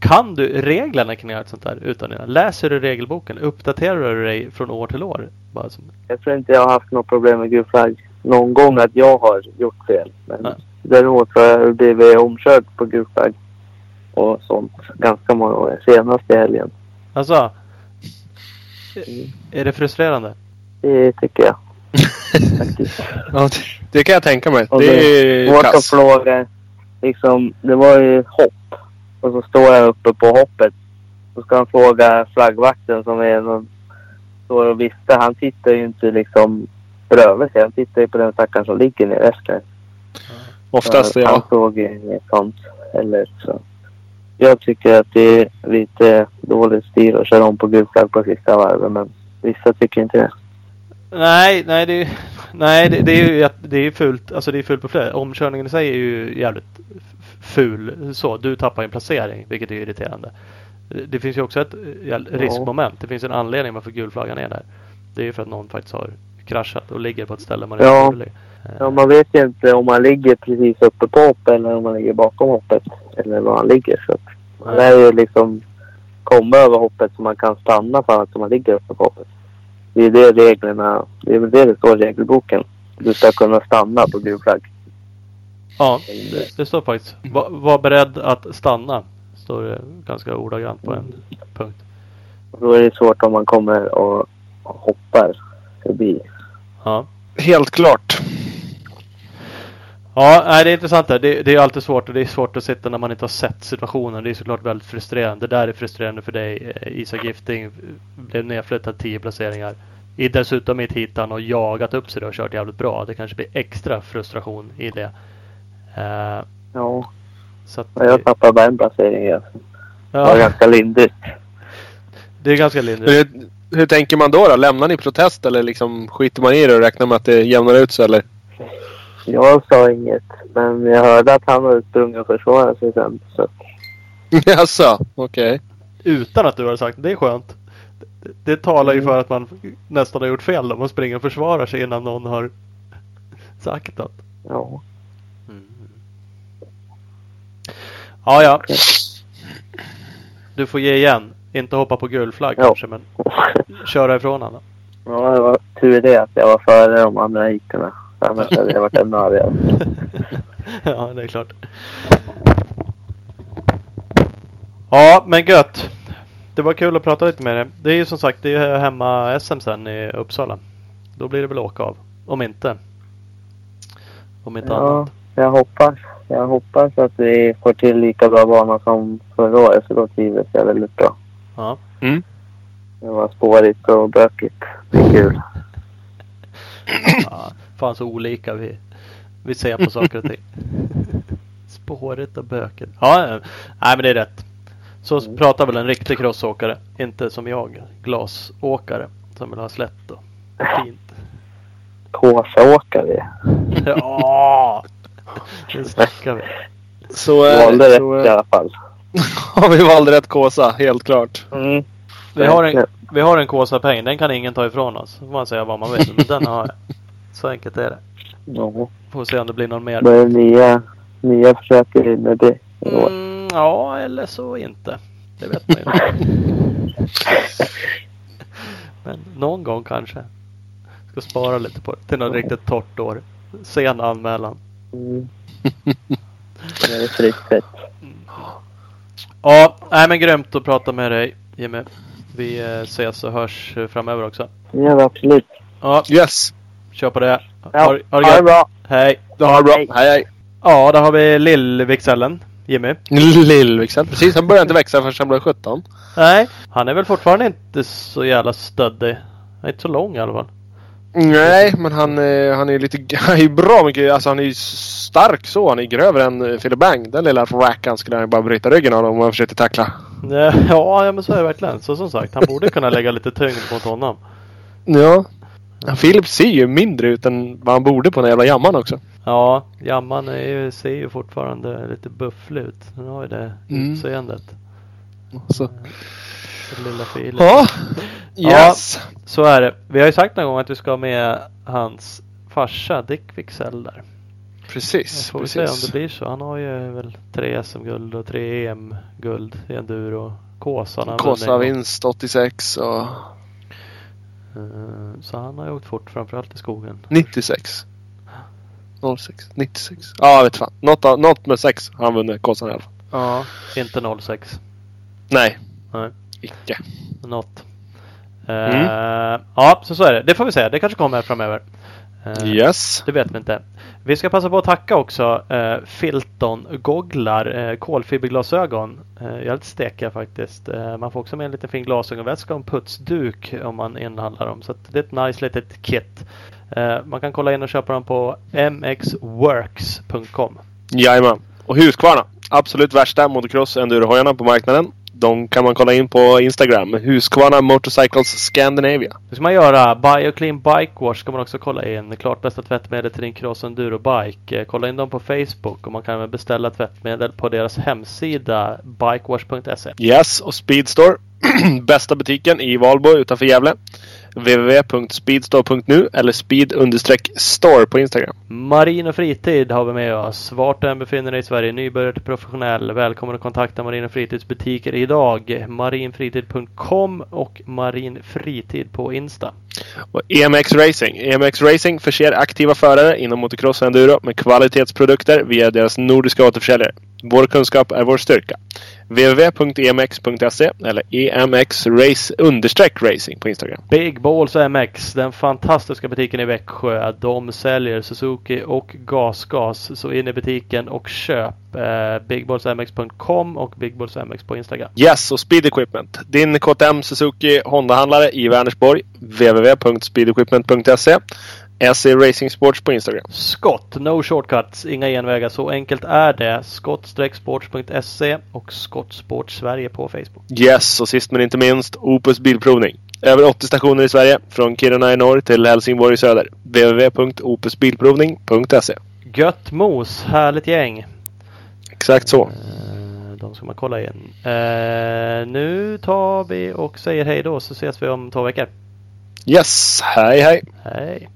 kan du reglerna kring allt sånt där utan innan? Läser du regelboken? Uppdaterar du dig från år till år? Bara som, Jag tror inte jag har haft något problem med gul flagg någon gång att jag har gjort fel. Men Nej. däremot har jag blivit omkörd på gul flagg och sånt ganska många år. Senast i helgen. alltså. Är det frustrerande? Det tycker jag. Ja, det, det kan jag tänka mig. Och Det det är kass. fråga. Liksom, det var ju hopp. Och så står jag uppe på hoppet. Så ska han fråga flaggvakten som är någon... Står och viftar. Han tittar ju inte liksom bredvid sig. Han tittar ju på den stackaren som ligger ner efter. Oftast, Han ja. såg inget sånt heller. Så. Jag tycker att det är lite dålig stil att köra om på gul flagg på sista varvet. Men vissa tycker inte det. Nej, nej det är, nej, det, det är ju att- det är fult. Alltså det är fult på flera. Omkörningen i sig är ju jävligt ful. Så, du tappar en placering vilket är irriterande. Det finns ju också ett riskmoment. Det finns en anledning varför gulflaggan är där. Det är ju för att någon faktiskt har kraschat och ligger på ett ställe man Ja. inte borde ligga. Ja, man vet ju inte om man ligger precis uppe på hoppet eller om man ligger bakom hoppet. Eller var han ligger. Så att man lär ju liksom komma över hoppet så man kan stanna för att man ligger uppe på hoppet. Det är det reglerna, det är väl det det står i regelboken. Du ska kunna stanna på gul flagg. Ja, det, står faktiskt. Var, var beredd att stanna. Står det ganska ordagrant på en punkt. Då är det svårt om man kommer och hoppar förbi. Ja. Helt klart. Ja, nej, det är intressant där. Det, det är alltid svårt och det är svårt att sitta när man inte har sett situationen. Det är såklart väldigt frustrerande. Det där är frustrerande för dig. Eh, Isak Gifting blev nedflyttad 10 placeringar. I dessutom i ett hit han har jagat upp sig det och kört jävligt bra. Det kanske blir extra frustration i det. Eh, Ja, så att, jag tappade bara en placering. Ja. Det var ganska lindrigt. det är ganska lindrigt. Hur, hur tänker man då, då? Lämnar ni protest eller liksom skiter man i det och räknar med att det jämnar ut sig eller? Jag sa inget, men jag hörde att han hade sprungit och försvarat sig sen. Så Jaså, okej. Utan att du har sagt det. är skönt. Det, det talar ju för att man nästan har gjort fel då. Man springer och försvarar sig innan någon har sagt något. ja. Ja, ja. Du får ge igen. Inte hoppa på gul flagg Ja. kanske, men köra ifrån honom. Ja, det var tur det att jag var före de andra heaterna. Annars hade jag varit ännu argare. ja, det är klart. Ja, men gött. Det var kul att prata lite med dig. Det är ju som sagt, det är hemma SM sen i Uppsala. Då blir det väl åka av. Om inte. Om inte Ja, annat. jag hoppas. Jag hoppas att vi får till lika bra bana som förra året. För då trivdes jag väldigt bra. Ja. Mm. Det var spårigt och bökigt. Det är kul. ja. Fan så olika vi, vi ser på saker och ting. Spåret och böket. Ja, ja. nej men det är rätt. Så pratar väl en riktig crossåkare. Inte som jag, glasåkare. Som vill ha slätt och fint. Kåsaåkare. Ja! Nu snackar vi. Så, Jag eh, valde rätt så i eh, alla fall. har vi valde rätt kåsa, helt klart. Mm. Vi har en, vi har en Kåsa-peng. Den kan ingen ta ifrån oss. får man säga vad man vill. Men den har jag. Så enkelt är det. Ja. Får se om det blir någon mer. Är det nya, nya försök med det. Mm, ja, eller så inte. Det vet man ju inte. Men någon gång kanske. Ska spara lite på det. Till något riktigt torrt år. Sen anmälan. Mm. Det är friskt. Ja, nej men grymt att prata med dig Jimmy. Vi eh, ses och hörs framöver också. Ja, absolut. Ja, Yes. Kör på det. Ja, Ha, ha det ha det bra. Hej. Det har bra. Hej. Hej hej. Ja, där har vi Lill-Vixellen. Jimmy. Lillvixen. Precis, han började inte växa förrän han blev 17. Nej, han är väl fortfarande inte så jävla stöddig. Han är inte så lång i alla fall. Nej, men han, eh, han är lite... Han är ju bra mycket... Alltså han är ju stark så. Han är grövre än eh, Philip Bang. Den lilla rackaren skulle han ju bara bryta ryggen av om han försökte tackla. Ja, ja, men så är det verkligen. Så som sagt, han borde kunna lägga lite tyngd mot honom. Ja. Ja, Philip ser ju mindre ut än vad han borde på den jävla jamman också. Ja, Jamman är ju, ser ju fortfarande lite bufflig ut. Den har ju det Mm. utseendet. Så. Lilla filen. Ja. Ja. Yes. Så är det. Vi har ju sagt någon gång att vi ska ha med hans farsa Dick Wicksell där. Precis. Får vi se om precis. det blir så. Han har ju väl tre SM-guld och tre EM-guld i enduro. Kåsan har han gång. Kåsa-vinst 86 och Så han har åkt fort framförallt i skogen. 96. 06, 96. Ja, jag vet fan. Något, med sex har han vunnit Kåsan i alla fall. Ja. Inte 06. Nej. Nej. Icke. Något. Mm. Eh, ja, så så är det. Det får vi se. Det kanske kommer framöver. Eh, Yes. Det vet vi inte. Vi ska passa på att tacka också uh, Filton gogglar, uh, kolfiberglasögon. Uh, jag är lite stekiga faktiskt. Eh, man får också med en liten fin glasögonväska och en putsduk om man inhandlar dem. Så att det är ett nice litet kit. Eh, man kan kolla in och köpa dem på mxworks.com. Jajamän. Och Husqvarna. Absolut värsta motocross endurohojarna på marknaden. De kan man kolla in på Instagram. Husqvarna Motorcycles Scandinavia. Det ska man göra. Bioclean Bike Wash ska man också kolla in. Klart bästa tvättmedel till din cross enduro bike. Eh, Kolla in dem på Facebook och man kan även beställa tvättmedel på deras hemsida bikewash.se. Yes, och Speedstore. Bästa butiken i Valbo utanför Gävle. www.speedstore.nu eller speed-store på Instagram. Marin och fritid har vi med oss. Vart du än befinner dig i Sverige, nybörjare till professionell. Välkommen att kontakta Marin och fritids butiker idag. Marinfritid.com och Marinfritid på Insta. Och EMX Racing. EMX Racing förser aktiva förare inom motocross och enduro med kvalitetsprodukter via deras nordiska återförsäljare. Vår kunskap är vår styrka. www.emx.se eller EMX Race understreck racing på Instagram. Big Balls MX, den fantastiska butiken i Växjö. De säljer Suzuki och GasGas. Så in i butiken och köp eh, bigballsmx.com och bigballsmx på Instagram. Yes, och Speed Equipment. Din KTM Suzuki Honda-handlare i Vänersborg. www.speedequipment.se SE Racing Sports på Instagram. Skott, no shortcuts, inga genvägar. Så enkelt är det. skott-sports.se och Skottsport Sverige på Facebook. Yes, och sist men inte minst Opus Bilprovning. Över 80 stationer i Sverige. Från Kiruna i norr till Helsingborg i söder. www.opusbilprovning.se Gött mos, härligt gäng. Exakt så. Eh, De ska man kolla in. Eh, nu tar vi och säger hej då så ses vi om två veckor. Yes, hej hej! Hej!